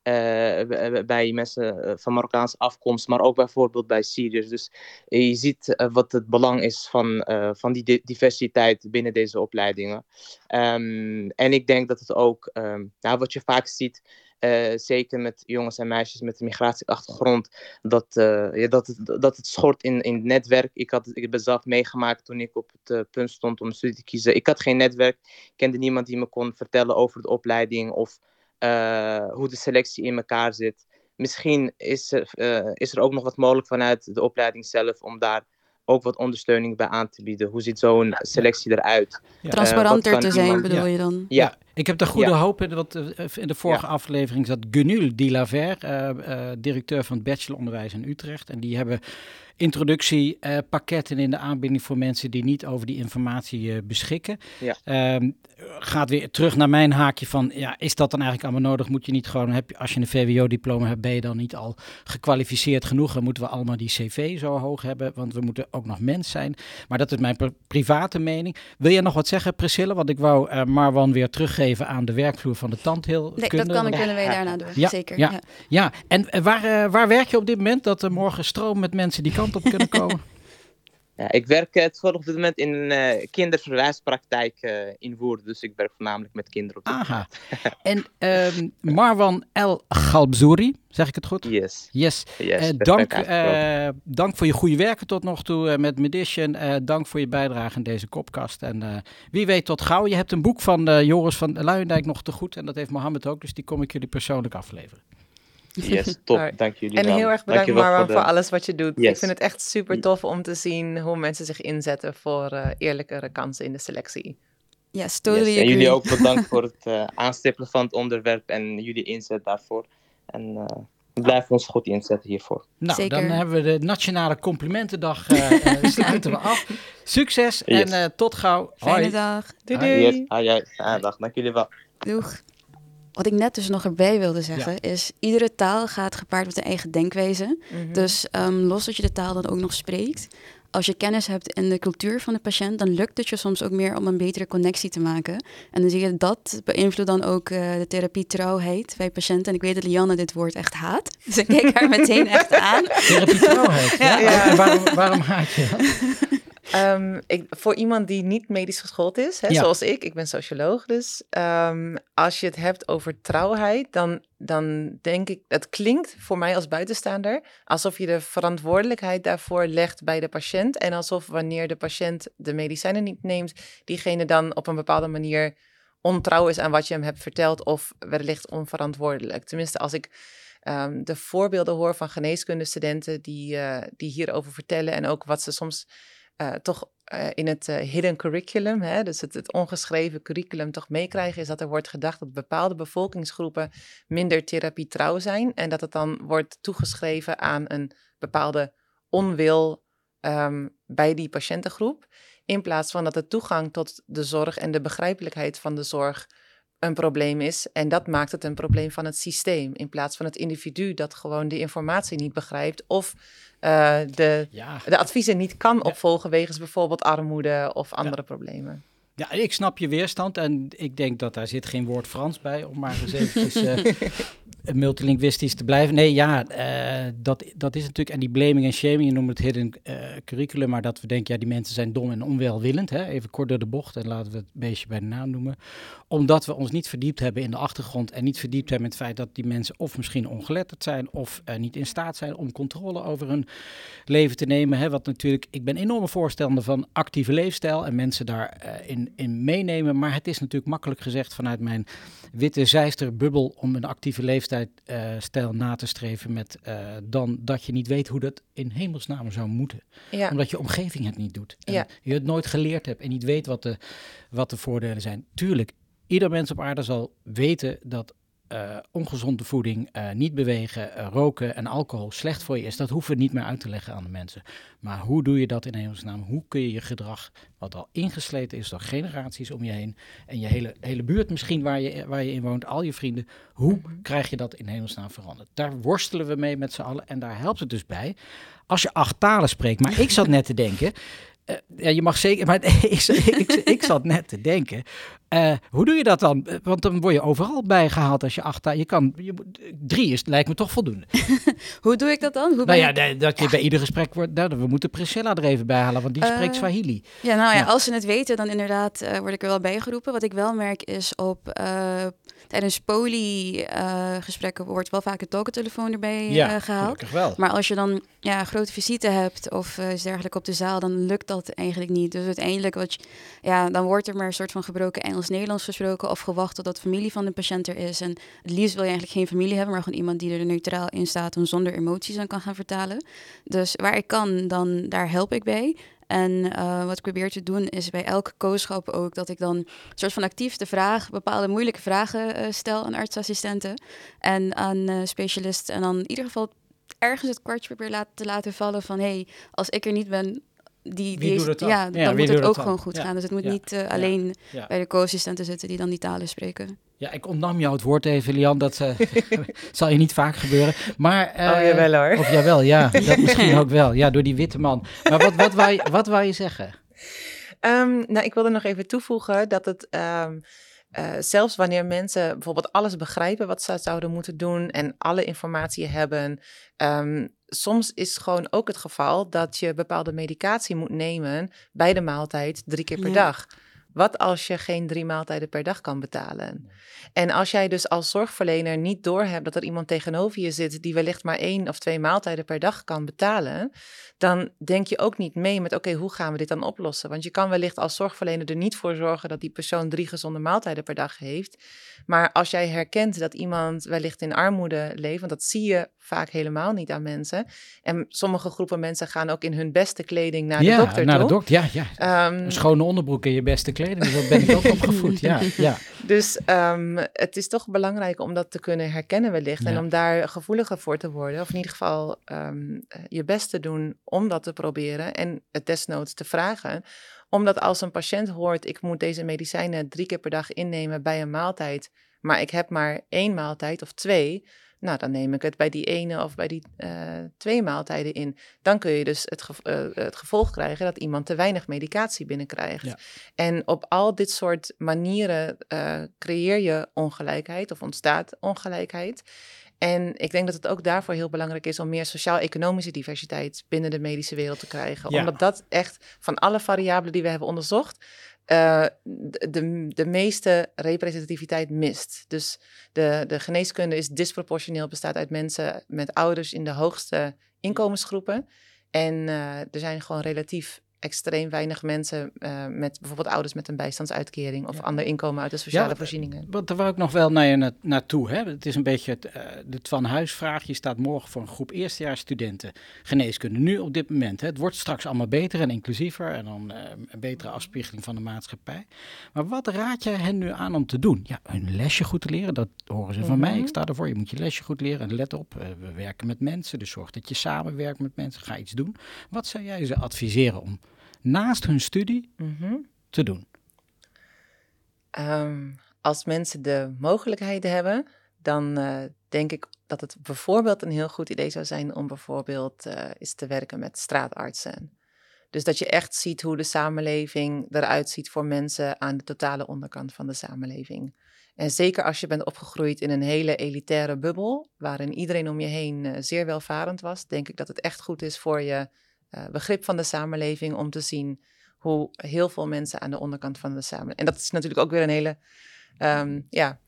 bij mensen van Marokkaanse afkomst, maar ook bijvoorbeeld bij Syriërs. Dus je ziet wat het belang is van, van die diversiteit binnen deze opleidingen. Um, en ik denk dat het ook, um, nou, wat je vaak ziet, zeker met jongens en meisjes met een migratieachtergrond, dat, ja, dat, het, dat het schort in, in het netwerk. Ik, had, ik zelf meegemaakt toen ik op het punt stond om studie te kiezen. Ik had geen netwerk, kende niemand die me kon vertellen over de opleiding of hoe de selectie in elkaar zit. misschien is er, eh, is er ook nog wat mogelijk vanuit de opleiding zelf om daar ook wat ondersteuning bij aan te bieden. Hoe ziet zo'n selectie eruit? Ja. Transparanter kan te zijn, iemand- bedoel Ja. je dan? Ja, Ik heb de goede Ja. hoop, in, wat eh, in de vorige aflevering zat Gunul Dilaver, eh eh, directeur van het bacheloronderwijs in Utrecht. En die hebben introductiepakketten in de aanbieding voor mensen die niet over die informatie eh, beschikken. Ja. Ehm, gaat weer terug naar mijn haakje van, ja, is dat dan eigenlijk allemaal nodig? Moet je niet gewoon, heb je, als je een VWO-diploma hebt, ben je dan niet al gekwalificeerd genoeg? Dan moeten we allemaal die cv zo hoog hebben, want we moeten ook nog mens zijn. Maar dat is mijn pri- private mening. Wil jij nog wat zeggen, Priscilla? Want ik wou eh, Marwan weer teruggeven aan de werkvloer van de tandheelkunde. Nee, dat kan ik, kunnen wij daarna doen. Ja, Zeker. ja. Ja. Ja, en eh, waar, waar werk je op dit moment? Dat er morgen stroom met mensen die kant op kunnen komen? (laughs) Ja, ik werk eh, toevallig op dit moment in een eh, kinderverwijspraktijk eh, in Woerden. Dus ik werk voornamelijk met kinderen op dit Aha. (laughs) En ehm, Marwan El Galbzouri, zeg ik het goed? Yes, Yes. yes. Dank, dank voor je goede werken tot nog toe met Medition. Dank voor je bijdrage in deze kopkast. En wie weet tot gauw. Je hebt een boek van Joris van Luijendijk nog te goed. En dat heeft Mohammed ook. Dus die kom ik jullie persoonlijk afleveren. Yes, (laughs) top. Dank jullie En wel. heel erg bedankt Dankjewel Marwan de- voor alles wat je doet. Ik vind het echt super tof om te zien hoe mensen zich inzetten voor eh, eerlijkere kansen in de selectie. Yes, totally Yes, En jullie ook bedankt (laughs) voor het eh, aanstippelen van het onderwerp en jullie inzet daarvoor. En eh, we blijven ons goed inzetten hiervoor. Nou, Zeker. dan hebben we de Nationale Complimentendag. eh eh, (laughs) sluiten we af. Succes en Yes. eh, tot gauw. Fijne Hoi. dag. Doei doei! Yes, ah, ja, ah, dag. Dank jullie wel. Doeg. Wat ik net dus nog erbij wilde zeggen, is iedere taal gaat gepaard met een eigen denkwijze. Mhm. Dus ehm, los dat je de taal dan ook nog spreekt, als je kennis hebt in de cultuur van de patiënt, dan lukt het je soms ook meer om een betere connectie te maken. En dan zie je dat beïnvloedt dan ook eh, de therapie trouwheid bij patiënten. En ik weet dat Lianne dit woord echt haat. Dus ik kijk haar meteen echt aan. Therapie trouwheid. (laughs) Ja, Ja. Waarom, waarom haat je dat? (laughs) Ehm, ik, voor iemand die niet medisch geschoold is, hè, Ja. zoals ik, ik ben socioloog dus, ehm, als je het hebt over trouwheid, dan, dan denk ik, het klinkt voor mij als buitenstaander alsof je de verantwoordelijkheid daarvoor legt bij de patiënt en alsof wanneer de patiënt de medicijnen niet neemt, diegene dan op een bepaalde manier ontrouw is aan wat je hem hebt verteld of wellicht onverantwoordelijk. Tenminste, als ik ehm, de voorbeelden hoor van geneeskundestudenten die, eh, die hierover vertellen en ook wat ze soms eh, toch eh, in het eh, hidden curriculum, hè, dus het, ongeschreven curriculum, toch meekrijgen, is dat er wordt gedacht dat bepaalde bevolkingsgroepen minder therapietrouw zijn en dat het dan wordt toegeschreven aan een bepaalde onwil ehm, bij die patiëntengroep, in plaats van dat de toegang tot de zorg en de begrijpelijkheid van de zorg een probleem is. En dat maakt het een probleem van het systeem, in plaats van het individu dat gewoon de informatie niet begrijpt of eh, de Ja. de adviezen niet kan opvolgen wegens bijvoorbeeld armoede of andere problemen. Ja, ik snap je weerstand. En ik denk dat daar zit geen woord Frans bij. Om maar eens eventjes eh, (laughs) multilinguistisch te blijven. Nee, ja, eh, dat, dat is natuurlijk... En die blaming en shaming, je noemt het hidden eh, curriculum. Maar dat we denken, ja, die mensen zijn dom en onwelwillend. Hè? Even kort door de bocht. En laten we het beestje bij de naam noemen. Omdat we ons niet verdiept hebben in de achtergrond. En niet verdiept hebben in het feit dat die mensen of misschien ongeletterd zijn. Of niet in staat zijn om controle over hun leven te nemen. Hè? Wat natuurlijk, ik ben enorme voorstander van actieve leefstijl. En mensen daarin in, in meenemen. Maar het is natuurlijk makkelijk gezegd vanuit mijn witte zijsterbubbel om een actieve leefstijl na te streven met eh, dan dat je niet weet hoe dat in hemelsnaam zou moeten. Ja, Omdat je omgeving het niet doet. En Ja. je het nooit geleerd hebt en niet weet wat de, wat de voordelen zijn. Tuurlijk, ieder mens op aarde zal weten dat eh, ongezonde voeding, eh, niet bewegen, eh, roken en alcohol slecht voor je is. Dat hoeven we niet meer uit te leggen aan de mensen. Maar hoe doe je dat in hemelsnaam? Hoe kun je je gedrag, wat al ingesleten is door generaties om je heen, en je hele, hele buurt misschien waar je, waar je in woont, al je vrienden, hoe krijg je dat in hemelsnaam veranderd? Daar worstelen we mee met z'n allen en daar helpt het dus bij. Als je acht talen spreekt, maar ik zat net te denken, eh, ja, je mag zeker, maar (laughs) ik, ik, ik zat net te denken. eh, hoe doe je dat dan? Eh, Want dan word je overal bijgehaald als je acht. Je kan, je, drie is, lijkt me toch voldoende. (laughs) Hoe doe ik dat dan? Hoe Nou ja, ik- dat je bij ieder gesprek wordt. Nou, we moeten Priscilla er even bij halen, want die spreekt Swahili. Ja, nou ja, Ja. als ze het weten, dan inderdaad word ik er wel bij geroepen. Wat ik wel merk is op, eh, tijdens poli-gesprekken wordt wel vaak een tokentelefoon erbij Ja, eh, gehaald. wel. Maar als je dan ja, grote visite hebt of eh, iets dergelijks op de zaal, dan lukt dat eigenlijk niet. Dus uiteindelijk, wat je, ja, dan wordt er maar een soort van gebroken Engels-Nederlands gesproken of gewacht totdat familie van de patiënt er is. En het liefst wil je eigenlijk geen familie hebben, maar gewoon iemand die er neutraal in staat en zonder emoties aan kan gaan vertalen. Dus waar ik kan, dan daar help ik bij. En eh, wat ik probeer te doen is bij elke kooschap ook dat ik dan een soort van actief de vraag, bepaalde moeilijke vragen eh, stel aan artsassistenten en aan eh, specialisten. En dan in ieder geval ergens het kwartje probeer laten, te laten vallen van hé, hey, als ik er niet ben, die, die is-? Ja, Ja, dan moet het ook gewoon goed Ja, gaan. Dus het moet niet alleen bij de co-assistenten zitten die dan die talen spreken. Ja, ik ontnam jou het woord even, Lian. Dat eh, (laughs) (laughs) zal je niet vaak gebeuren. Maar, eh, oh, jawel hoor. Of jawel, ja. (laughs) Dat misschien ook wel. Ja, door die witte man. Maar wat, wat, wou, je, wat wou je zeggen? Ehm, nou, ik wilde nog even toevoegen dat het ehm, eh, zelfs wanneer mensen bijvoorbeeld alles begrijpen wat ze zouden moeten doen en alle informatie hebben, ehm, soms is gewoon ook het geval dat je bepaalde medicatie moet nemen bij de maaltijd drie keer per Ja. dag. Wat als je geen drie maaltijden per dag kan betalen? En als jij dus als zorgverlener niet doorhebt dat er iemand tegenover je zit die wellicht maar één of twee maaltijden per dag kan betalen, dan denk je ook niet mee met oké, hoe gaan we dit dan oplossen? Want je kan wellicht als zorgverlener er niet voor zorgen dat die persoon drie gezonde maaltijden per dag heeft. Maar als jij herkent dat iemand wellicht in armoede leeft, want dat zie je vaak helemaal niet aan mensen. En sommige groepen mensen gaan ook in hun beste kleding naar de ja, dokter naar toe. de dokter. Ja, ja. Ehm, Een schone onderbroek in je beste kleding. Dus dat ben ik ook (laughs) opgevoed. Ja, ja. Dus ehm, het is toch belangrijk om dat te kunnen herkennen wellicht. En om daar gevoeliger voor te worden. Of in ieder geval ehm, je best te doen om dat te proberen. En het desnoods te vragen. Omdat als een patiënt hoort, ik moet deze medicijnen drie keer per dag innemen bij een maaltijd. Maar ik heb maar één maaltijd of twee. Nou, dan neem ik het bij die ene of bij die eh, twee maaltijden in. Dan kun je dus het, eh, het gevolg krijgen dat iemand te weinig medicatie binnenkrijgt. Ja. En op al dit soort manieren eh, creëer je ongelijkheid of ontstaat ongelijkheid. En ik denk dat het ook daarvoor heel belangrijk is om meer sociaal-economische diversiteit binnen de medische wereld te krijgen. Ja. Omdat dat echt van alle variabelen die we hebben onderzocht, eh, de, de, meeste representativiteit mist. Dus de, de geneeskunde is disproportioneel, bestaat uit mensen met ouders in de hoogste inkomensgroepen. En eh, er zijn gewoon relatief extreem weinig mensen eh, met bijvoorbeeld ouders met een bijstandsuitkering of Ja. ander inkomen uit de sociale Ja, voorzieningen. Want daar wou ik nog wel naar je na- naartoe. Hè? Het is een beetje het, eh, het van huisvraag. Je staat morgen voor een groep eerstejaarsstudenten geneeskunde. Nu op dit moment. Hè? Het wordt straks allemaal beter en inclusiever. En dan eh, een betere afspiegeling van de maatschappij. Maar wat raad jij hen nu aan om te doen? Ja, hun lesje goed te leren. Dat horen ze van mij. Mhm. Ik sta ervoor. Je moet je lesje goed leren. En let op, eh, we werken met mensen. Dus zorg dat je samenwerkt met mensen. Ga iets doen. Wat zou jij ze adviseren om naast hun studie Mhm. te doen? Ehm, als mensen de mogelijkheden hebben, dan eh, denk ik dat het bijvoorbeeld een heel goed idee zou zijn om bijvoorbeeld eh eens te werken met straatartsen. Dus dat je echt ziet hoe de samenleving eruit ziet voor mensen aan de totale onderkant van de samenleving. En zeker als je bent opgegroeid in een hele elitaire bubbel, waarin iedereen om je heen eh, zeer welvarend was, denk ik dat het echt goed is voor je eh, begrip van de samenleving om te zien hoe heel veel mensen aan de onderkant van de samenleving. En dat is natuurlijk ook weer een hele, ehm, ja,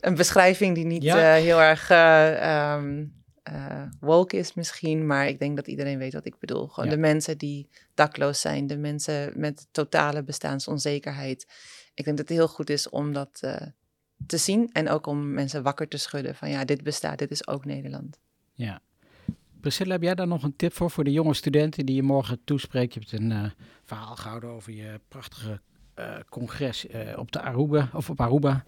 een beschrijving die niet Ja. eh, heel erg eh, woke is misschien, maar ik denk dat iedereen weet wat ik bedoel. Gewoon Ja. de mensen die dakloos zijn, de mensen met totale bestaansonzekerheid. Ik denk dat het heel goed is om dat te zien en ook om mensen wakker te schudden van ja, dit bestaat, dit is ook Nederland. Ja. Priscilla, heb jij daar nog een tip voor, voor de jonge studenten die je morgen toespreekt? Je hebt een eh, verhaal gehouden over je prachtige eh, congres eh, op de Aruba, of op Aruba.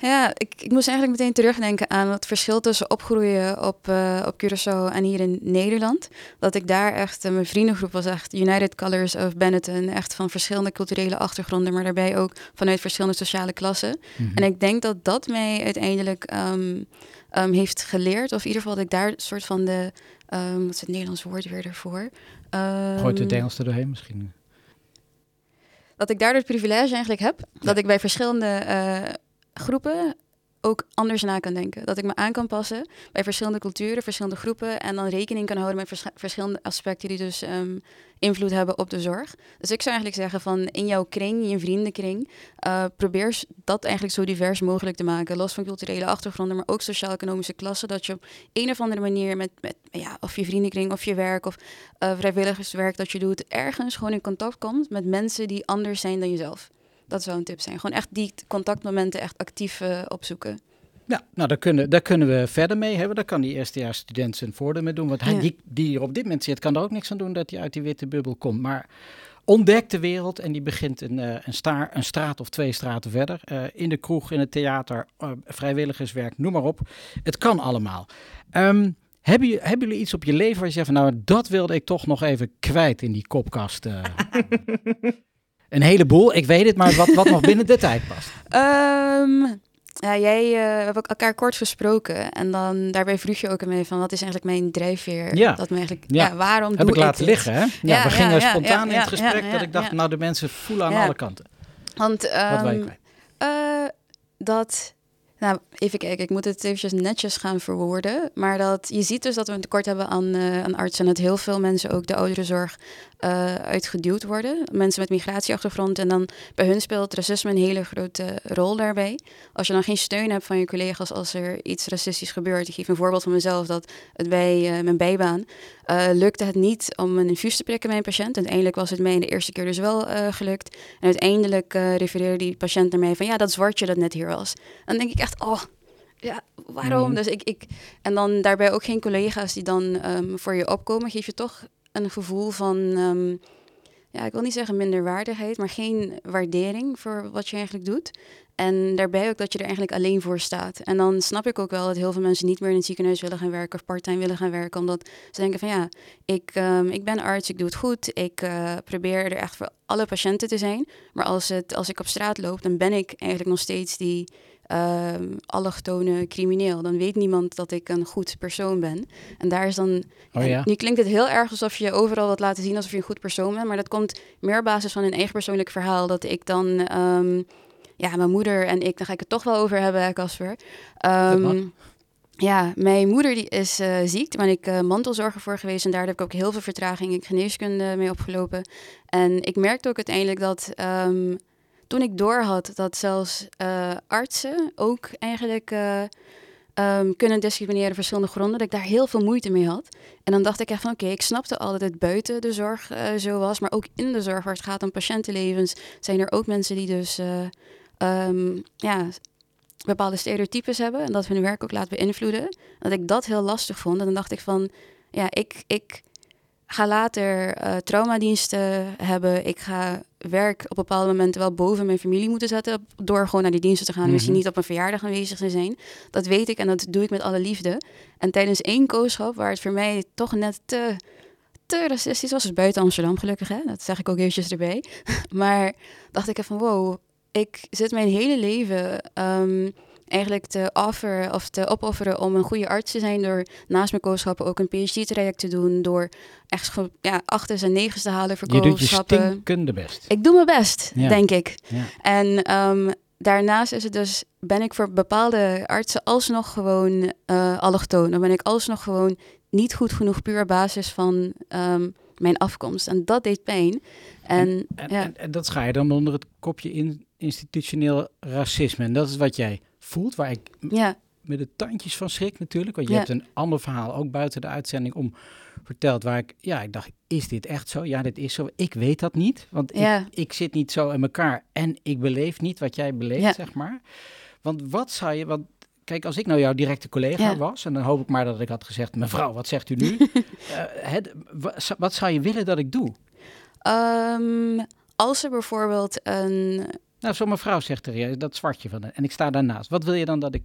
Ja, ik, ik moest eigenlijk meteen terugdenken aan het verschil tussen opgroeien op, eh, op Curaçao en hier in Nederland. Dat ik daar echt, eh, mijn vriendengroep was echt United Colors of Benetton. Echt van verschillende culturele achtergronden, maar daarbij ook vanuit verschillende sociale klassen. Mhm. En ik denk dat dat mij uiteindelijk ehm, ehm, heeft geleerd. Of in ieder geval dat ik daar een soort van de... ehm, wat is het Nederlands woord weer ervoor? Gooit het Engels er doorheen misschien. dat ik daar het privilege eigenlijk heb. Dat ik bij verschillende eh, groepen ook anders na kan denken. Dat ik me aan kan passen bij verschillende culturen, verschillende groepen. En dan rekening kan houden met verschillende aspecten die dus ehm, invloed hebben op de zorg. Dus ik zou eigenlijk zeggen van in jouw kring, in je vriendenkring, uh, probeer dat eigenlijk zo divers mogelijk te maken. Los van culturele achtergronden, maar ook sociaal-economische klassen. Dat je op een of andere manier met, met ja, of je vriendenkring of je werk of uh, vrijwilligerswerk dat je doet, ergens gewoon in contact komt met mensen die anders zijn dan jezelf. Dat zou een tip zijn. Gewoon echt die contactmomenten echt actief uh, opzoeken. Ja, nou daar kunnen, daar kunnen we verder mee hebben. Daar kan die eerstejaarsstudent zijn voordeel mee doen. Want hij, die, die er op dit moment zit, kan er ook niks aan doen dat hij uit die witte bubbel komt. Maar ontdekt de wereld en die begint een, uh, een, staar, een straat of twee straten verder. Uh, in de kroeg, in het theater, uh, vrijwilligerswerk, noem maar op. Het kan allemaal. Um, hebben, je, hebben jullie iets op je leven waar je zegt van nou dat wilde ik toch nog even kwijt in die kopkast? (laughs) een heleboel, ik weet het, maar wat, wat nog binnen de tijd past. Um, (laughs) ja, jij, uh, we hebben elkaar kort gesproken en dan daarbij vroeg je ook mee van wat is eigenlijk mijn drijfveer? Ja. Dat me eigenlijk, ja. ja waarom Heb doe ik laten dit? liggen, hè? Ja, Ja, we gingen spontaan in het gesprek dat ik dacht, nou de mensen voelen aan alle kanten. Want Wat ehm, wij eh, dat, nou even kijken, ik moet het eventjes netjes gaan verwoorden. Maar dat je ziet dus dat we een tekort hebben aan, eh, aan artsen. En dat heel veel mensen ook de ouderenzorg eh uitgeduwd worden. Mensen met migratieachtergrond. En dan bij hun speelt racisme een hele grote rol daarbij. Als je dan geen steun hebt van je collega's als er iets racistisch gebeurt. Ik geef een voorbeeld van mezelf. Dat het bij eh, mijn bijbaan eh, lukte het niet om een infuus te prikken bij een patiënt. Uiteindelijk was het mij de eerste keer dus wel gelukt. En uiteindelijk refereerde die patiënt naar mij van ja, dat zwartje dat net hier was. Dan denk ik echt, oh, ja, waarom? Mhm. Dus ik, ik, en dan daarbij ook geen collega's die dan ehm, voor je opkomen, geef je toch een gevoel van, ehm, ja, ik wil niet zeggen minderwaardigheid, maar geen waardering voor wat je eigenlijk doet. En daarbij ook dat je er eigenlijk alleen voor staat. En dan snap ik ook wel dat heel veel mensen niet meer in het ziekenhuis willen gaan werken of parttime willen gaan werken. Omdat ze denken van ja, ik, ehm, ik ben arts, ik doe het goed. Ik eh, probeer er echt voor alle patiënten te zijn. Maar als, het, als ik op straat loop, dan ben ik eigenlijk nog steeds die ehm allochtone crimineel. Dan weet niemand dat ik een goed persoon ben. En daar is dan... Oh ja? Nu klinkt het heel erg alsof je overal wat laten zien alsof je een goed persoon bent. Maar dat komt meer op basis van een eigen persoonlijk verhaal. Dat ik dan... ehm, ja, mijn moeder en ik, daar ga ik het toch wel over hebben, Casper. Ehm, ja, mijn moeder die is eh, ziek. Daar ben ik eh, mantelzorger voor geweest. En daar heb ik ook heel veel vertraging in geneeskunde mee opgelopen. En ik merkte ook uiteindelijk dat toen ik doorhad dat zelfs eh, artsen ook eigenlijk eh, ehm, kunnen discrimineren op verschillende gronden, dat ik daar heel veel moeite mee had. En dan dacht ik echt van oké, ik snapte al dat het buiten de zorg eh, zo was, maar ook in de zorg waar het gaat om patiëntenlevens, zijn er ook mensen die dus eh, ehm, ja, bepaalde stereotypes hebben en dat hun werk ook laat beïnvloeden. Dat ik dat heel lastig vond. En dan dacht ik van, ja, ik, ik ga later eh, traumadiensten hebben. Ik ga werk op bepaalde momenten wel boven mijn familie moeten zetten. Door gewoon naar die diensten te gaan. en Misschien Mhm. niet op een verjaardag aanwezig te zijn. Dat weet ik en dat doe ik met alle liefde. En tijdens één kooschap, waar het voor mij toch net te, te racistisch was. Dus buiten Amsterdam gelukkig, hè? dat zeg ik ook eventjes erbij. (laughs) maar dacht ik even van wow, ik zit mijn hele leven ehm, eigenlijk te offeren of te opofferen om een goede arts te zijn door naast mijn kooschappen ook een PhD-traject te doen, door echt ja, achters en negens te halen voor Je doet je kooschappen. stinkende best. Ik doe mijn best, Ja. denk ik. Ja. En ehm, daarnaast is het dus, ben ik voor bepaalde artsen alsnog gewoon eh allochtoon. Dan ben ik alsnog gewoon niet goed genoeg puur op basis van ehm, mijn afkomst. En dat deed pijn. En, En, ja. en, en dat ga je dan onder het kopje in, institutioneel racisme. En dat is wat jij voelt, waar ik ja, met de tandjes van schrik natuurlijk. Want je Ja. hebt een ander verhaal, ook buiten de uitzending, om verteld waar ik, ja, ik dacht, is dit echt zo? Ja, dit is zo. Ik weet dat niet, want Ja. ik, ik zit niet zo in elkaar en ik beleef niet wat jij beleeft, zeg maar. Want wat zou je, want kijk, als ik nou jouw directe collega was, en dan hoop ik maar dat ik had gezegd, mevrouw, wat zegt u nu? (laughs) Eh, het, wat zou je willen dat ik doe? Ehm, als er bijvoorbeeld een Nou, zo'n mevrouw zegt er, ja, dat zwartje van, en ik sta daarnaast. Wat wil je dan dat ik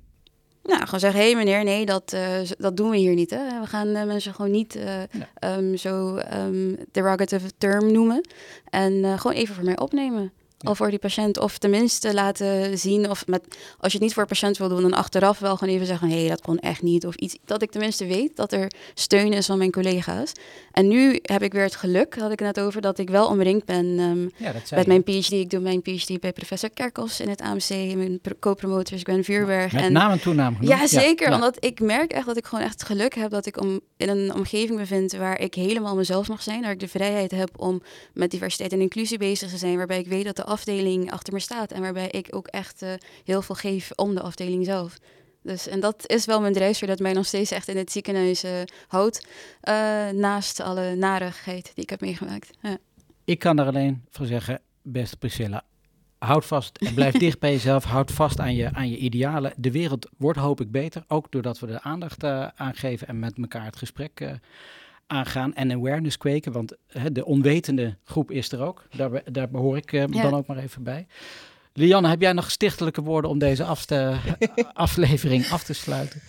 Nou, gewoon zeggen, hé hey meneer, nee, dat, eh, dat doen we hier niet. Hè? We gaan eh, mensen gewoon niet eh, ehm, zo ehm derogatory term noemen. En gewoon even voor mij opnemen. Al voor die patiënt. Of tenminste laten zien, of met, als je het niet voor patiënt wil doen, dan achteraf wel gewoon even zeggen: hé, hey, dat kon echt niet. Of iets dat ik tenminste weet dat er steun is van mijn collega's. En nu heb ik weer het geluk, had ik het net over, dat ik wel omringd ben um, ja, met mijn PhD. Ik doe mijn PhD bij professor Kerkels in het AMC, mijn co-promotors Gwen Vuurberg. Met en, naam en toename. Ja, zeker. Ja, Omdat ik merk echt dat ik gewoon echt het geluk heb dat ik om, in een omgeving bevind waar ik helemaal mezelf mag zijn. Waar ik de vrijheid heb om met diversiteit en inclusie bezig te zijn. Waarbij ik weet dat de afdeling achter me staat. En waarbij ik ook echt uh, heel veel geef om de afdeling zelf. Dus, en dat is wel mijn drijfveer dat mij nog steeds echt in het ziekenhuis uh, houdt. Uh, naast alle narigheid die ik heb meegemaakt. Ja. Ik kan er alleen van zeggen, beste Priscilla, houd vast en blijf (laughs) dicht bij jezelf. Houd vast aan je, aan je idealen. De wereld wordt hoop ik beter, ook doordat we de aandacht uh, aangeven en met elkaar het gesprek uh, aangaan en awareness kweken. Want de onwetende groep is er ook. Daar, daar behoor ik ja. dan ook maar even bij. Lianne, heb jij nog stichtelijke woorden om deze afste, (laughs) aflevering af te sluiten?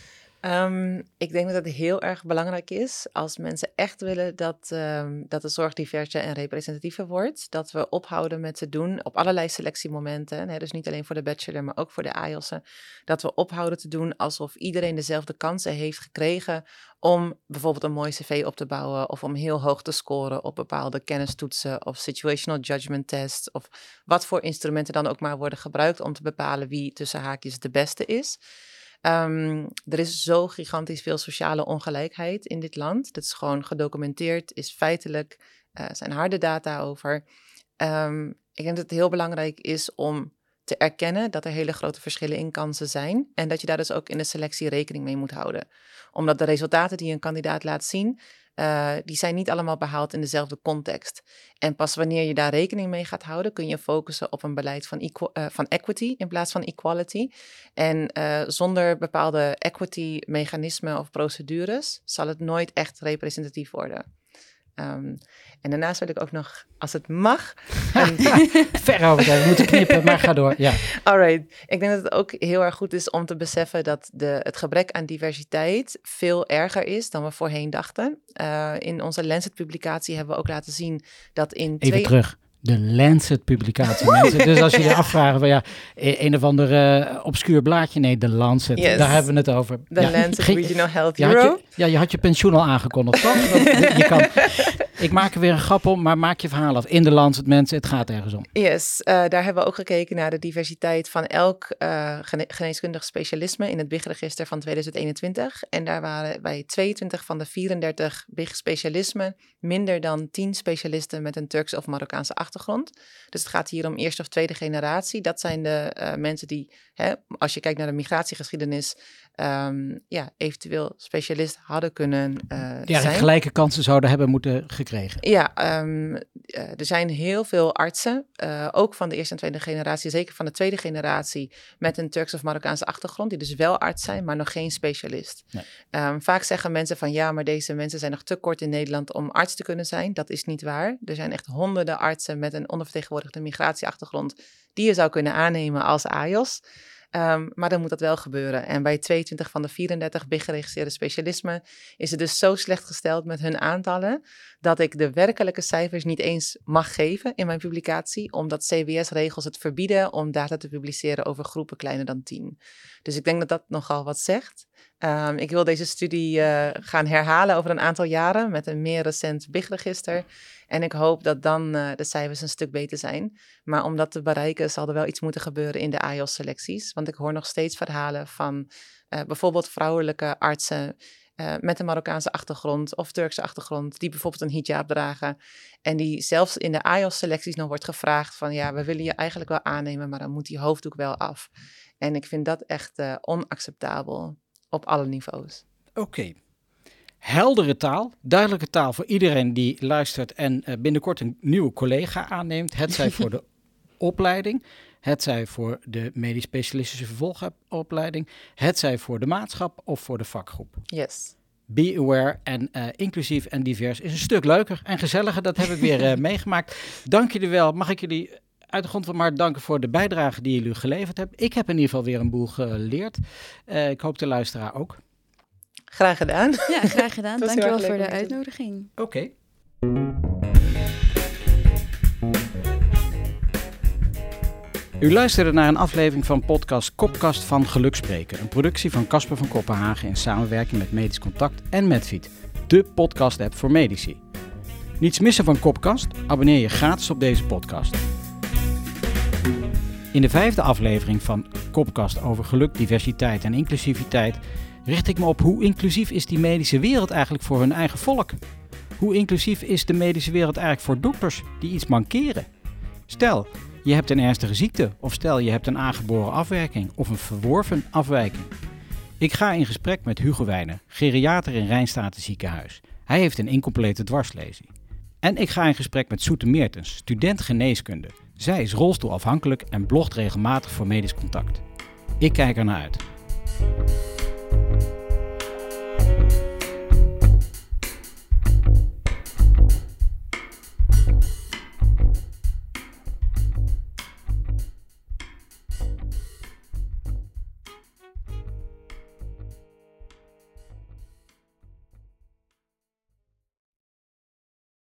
Um, ik denk dat het heel erg belangrijk is als mensen echt willen dat, um, dat de zorg diverser en representatiever wordt. Dat we ophouden met te doen op allerlei selectiemomenten. Hè, dus niet alleen voor de bachelor, maar ook voor de IELTS'en. Dat we ophouden te doen alsof iedereen dezelfde kansen heeft gekregen om bijvoorbeeld een mooi cv op te bouwen. Of om heel hoog te scoren op bepaalde kennistoetsen of situational judgment tests. Of wat voor instrumenten dan ook maar worden gebruikt om te bepalen wie tussen haakjes de beste is. Um, er is zo gigantisch veel sociale ongelijkheid in dit land. Dat is gewoon gedocumenteerd, is feitelijk, uh, zijn harde data over. Um, ik denk dat het heel belangrijk is om te erkennen dat er hele grote verschillen in kansen zijn. En dat je daar dus ook in de selectie rekening mee moet houden. Omdat de resultaten die een kandidaat laat zien, uh, die zijn niet allemaal behaald in dezelfde context. En pas wanneer je daar rekening mee gaat houden, kun je focussen op een beleid van, uh, van equity in plaats van equality. En uh, zonder bepaalde equity-mechanismen of procedures zal het nooit echt representatief worden. Um, en daarnaast wil ik ook nog, als het mag. (laughs) Een... Ver over we moeten knippen, maar ga door. Ja. (laughs) Alright. Ik denk dat het ook heel erg goed is om te beseffen dat de, het gebrek aan diversiteit veel erger is dan we voorheen dachten. Uh, in onze Lancet-publicatie hebben we ook laten zien dat in. Even twee... terug de Lancet-publicatie, mensen. Dus als je (laughs) je afvragen van ja, e-, een of ander uh, obscuur blaadje. Nee, de Lancet, yes. daar hebben we het over. De ja. Lancet Regional Health Bureau. Je, ja, je had je pensioen al aangekondigd, toch? (laughs) je kan, ik maak er weer een grap om, maar maak je verhaal af. In de Lancet, mensen, het gaat ergens om. Yes, uh, daar hebben we ook gekeken naar de diversiteit van elk gene geneeskundig specialisme in het BIG-register van 2021. En daar waren bij 22 van de 34 BIG-specialismen minder dan 10 specialisten met een Turks of Marokkaanse achtergrond. Dus het gaat hier om eerste of tweede generatie. Dat zijn de uh, mensen die, hè, als je kijkt naar de migratiegeschiedenis, um, ja, eventueel specialist hadden kunnen uh, ja, zijn. gelijke kansen zouden hebben moeten gekregen. Ja, um, uh, er zijn heel veel artsen, uh, ook van de eerste en tweede generatie, zeker van de tweede generatie, met een Turks of Marokkaanse achtergrond, die dus wel arts zijn, maar nog geen specialist. Nee. Um, vaak zeggen mensen van ja, maar deze mensen zijn nog te kort in Nederland om arts te kunnen zijn. Dat is niet waar. Er zijn echt honderden artsen met een ondervertegenwoordigde migratieachtergrond die je zou kunnen aannemen als AIOS. Um, maar dan moet dat wel gebeuren. En bij 22 van de 34 big geregistreerde specialismen is het dus zo slecht gesteld met hun aantallen dat ik de werkelijke cijfers niet eens mag geven in mijn publicatie, omdat CBS-regels het verbieden om data te publiceren over groepen kleiner dan 10. Dus ik denk dat dat nogal wat zegt. Um, ik wil deze studie uh, gaan herhalen over een aantal jaren met een meer recent BIG-register. En ik hoop dat dan uh, de cijfers een stuk beter zijn. Maar om dat te bereiken zal er wel iets moeten gebeuren in de AIOS-selecties. Want ik hoor nog steeds verhalen van uh, bijvoorbeeld vrouwelijke artsen uh, met een Marokkaanse achtergrond of Turkse achtergrond, die bijvoorbeeld een hijab dragen. En die zelfs in de AIOS-selecties nog wordt gevraagd van ja, we willen je eigenlijk wel aannemen, maar dan moet die hoofddoek wel af. En ik vind dat echt uh, onacceptabel op alle niveaus. Oké. Okay. Heldere taal, duidelijke taal voor iedereen die luistert en uh, binnenkort een nieuwe collega aanneemt. Het zij voor de (laughs) opleiding, het zij voor de medisch specialistische vervolgopleiding, het zij voor de maatschap of voor de vakgroep. Yes. Be aware en uh, inclusief en divers is een stuk leuker en gezelliger. Dat heb ik weer uh, (laughs) meegemaakt. Dank jullie wel. Mag ik jullie uit de grond van maar danken voor de bijdrage die jullie geleverd hebben. Ik heb in ieder geval weer een boel geleerd. Uh, ik hoop de luisteraar ook. Graag gedaan. Ja, graag gedaan. (laughs) Dankjewel voor de uitnodiging. Oké. Okay. U luisterde naar een aflevering van podcast Kopkast van Gelukspreken. Een productie van Casper van Kopenhagen in samenwerking met Medisch Contact en Medfeed. De podcast-app voor medici. Niets missen van Kopkast? Abonneer je gratis op deze podcast. In de vijfde aflevering van Kopkast over geluk, diversiteit en inclusiviteit richt ik me op hoe inclusief is die medische wereld eigenlijk voor hun eigen volk? Hoe inclusief is de medische wereld eigenlijk voor dokters die iets mankeren? Stel, je hebt een ernstige ziekte of stel je hebt een aangeboren afwerking of een verworven afwijking. Ik ga in gesprek met Hugo Wijnen, geriater in Rijnstaten ziekenhuis. Hij heeft een incomplete dwarslezing. En ik ga in gesprek met Soete Meertens, student geneeskunde. Zij is rolstoelafhankelijk en blogt regelmatig voor medisch contact. Ik kijk er naar uit.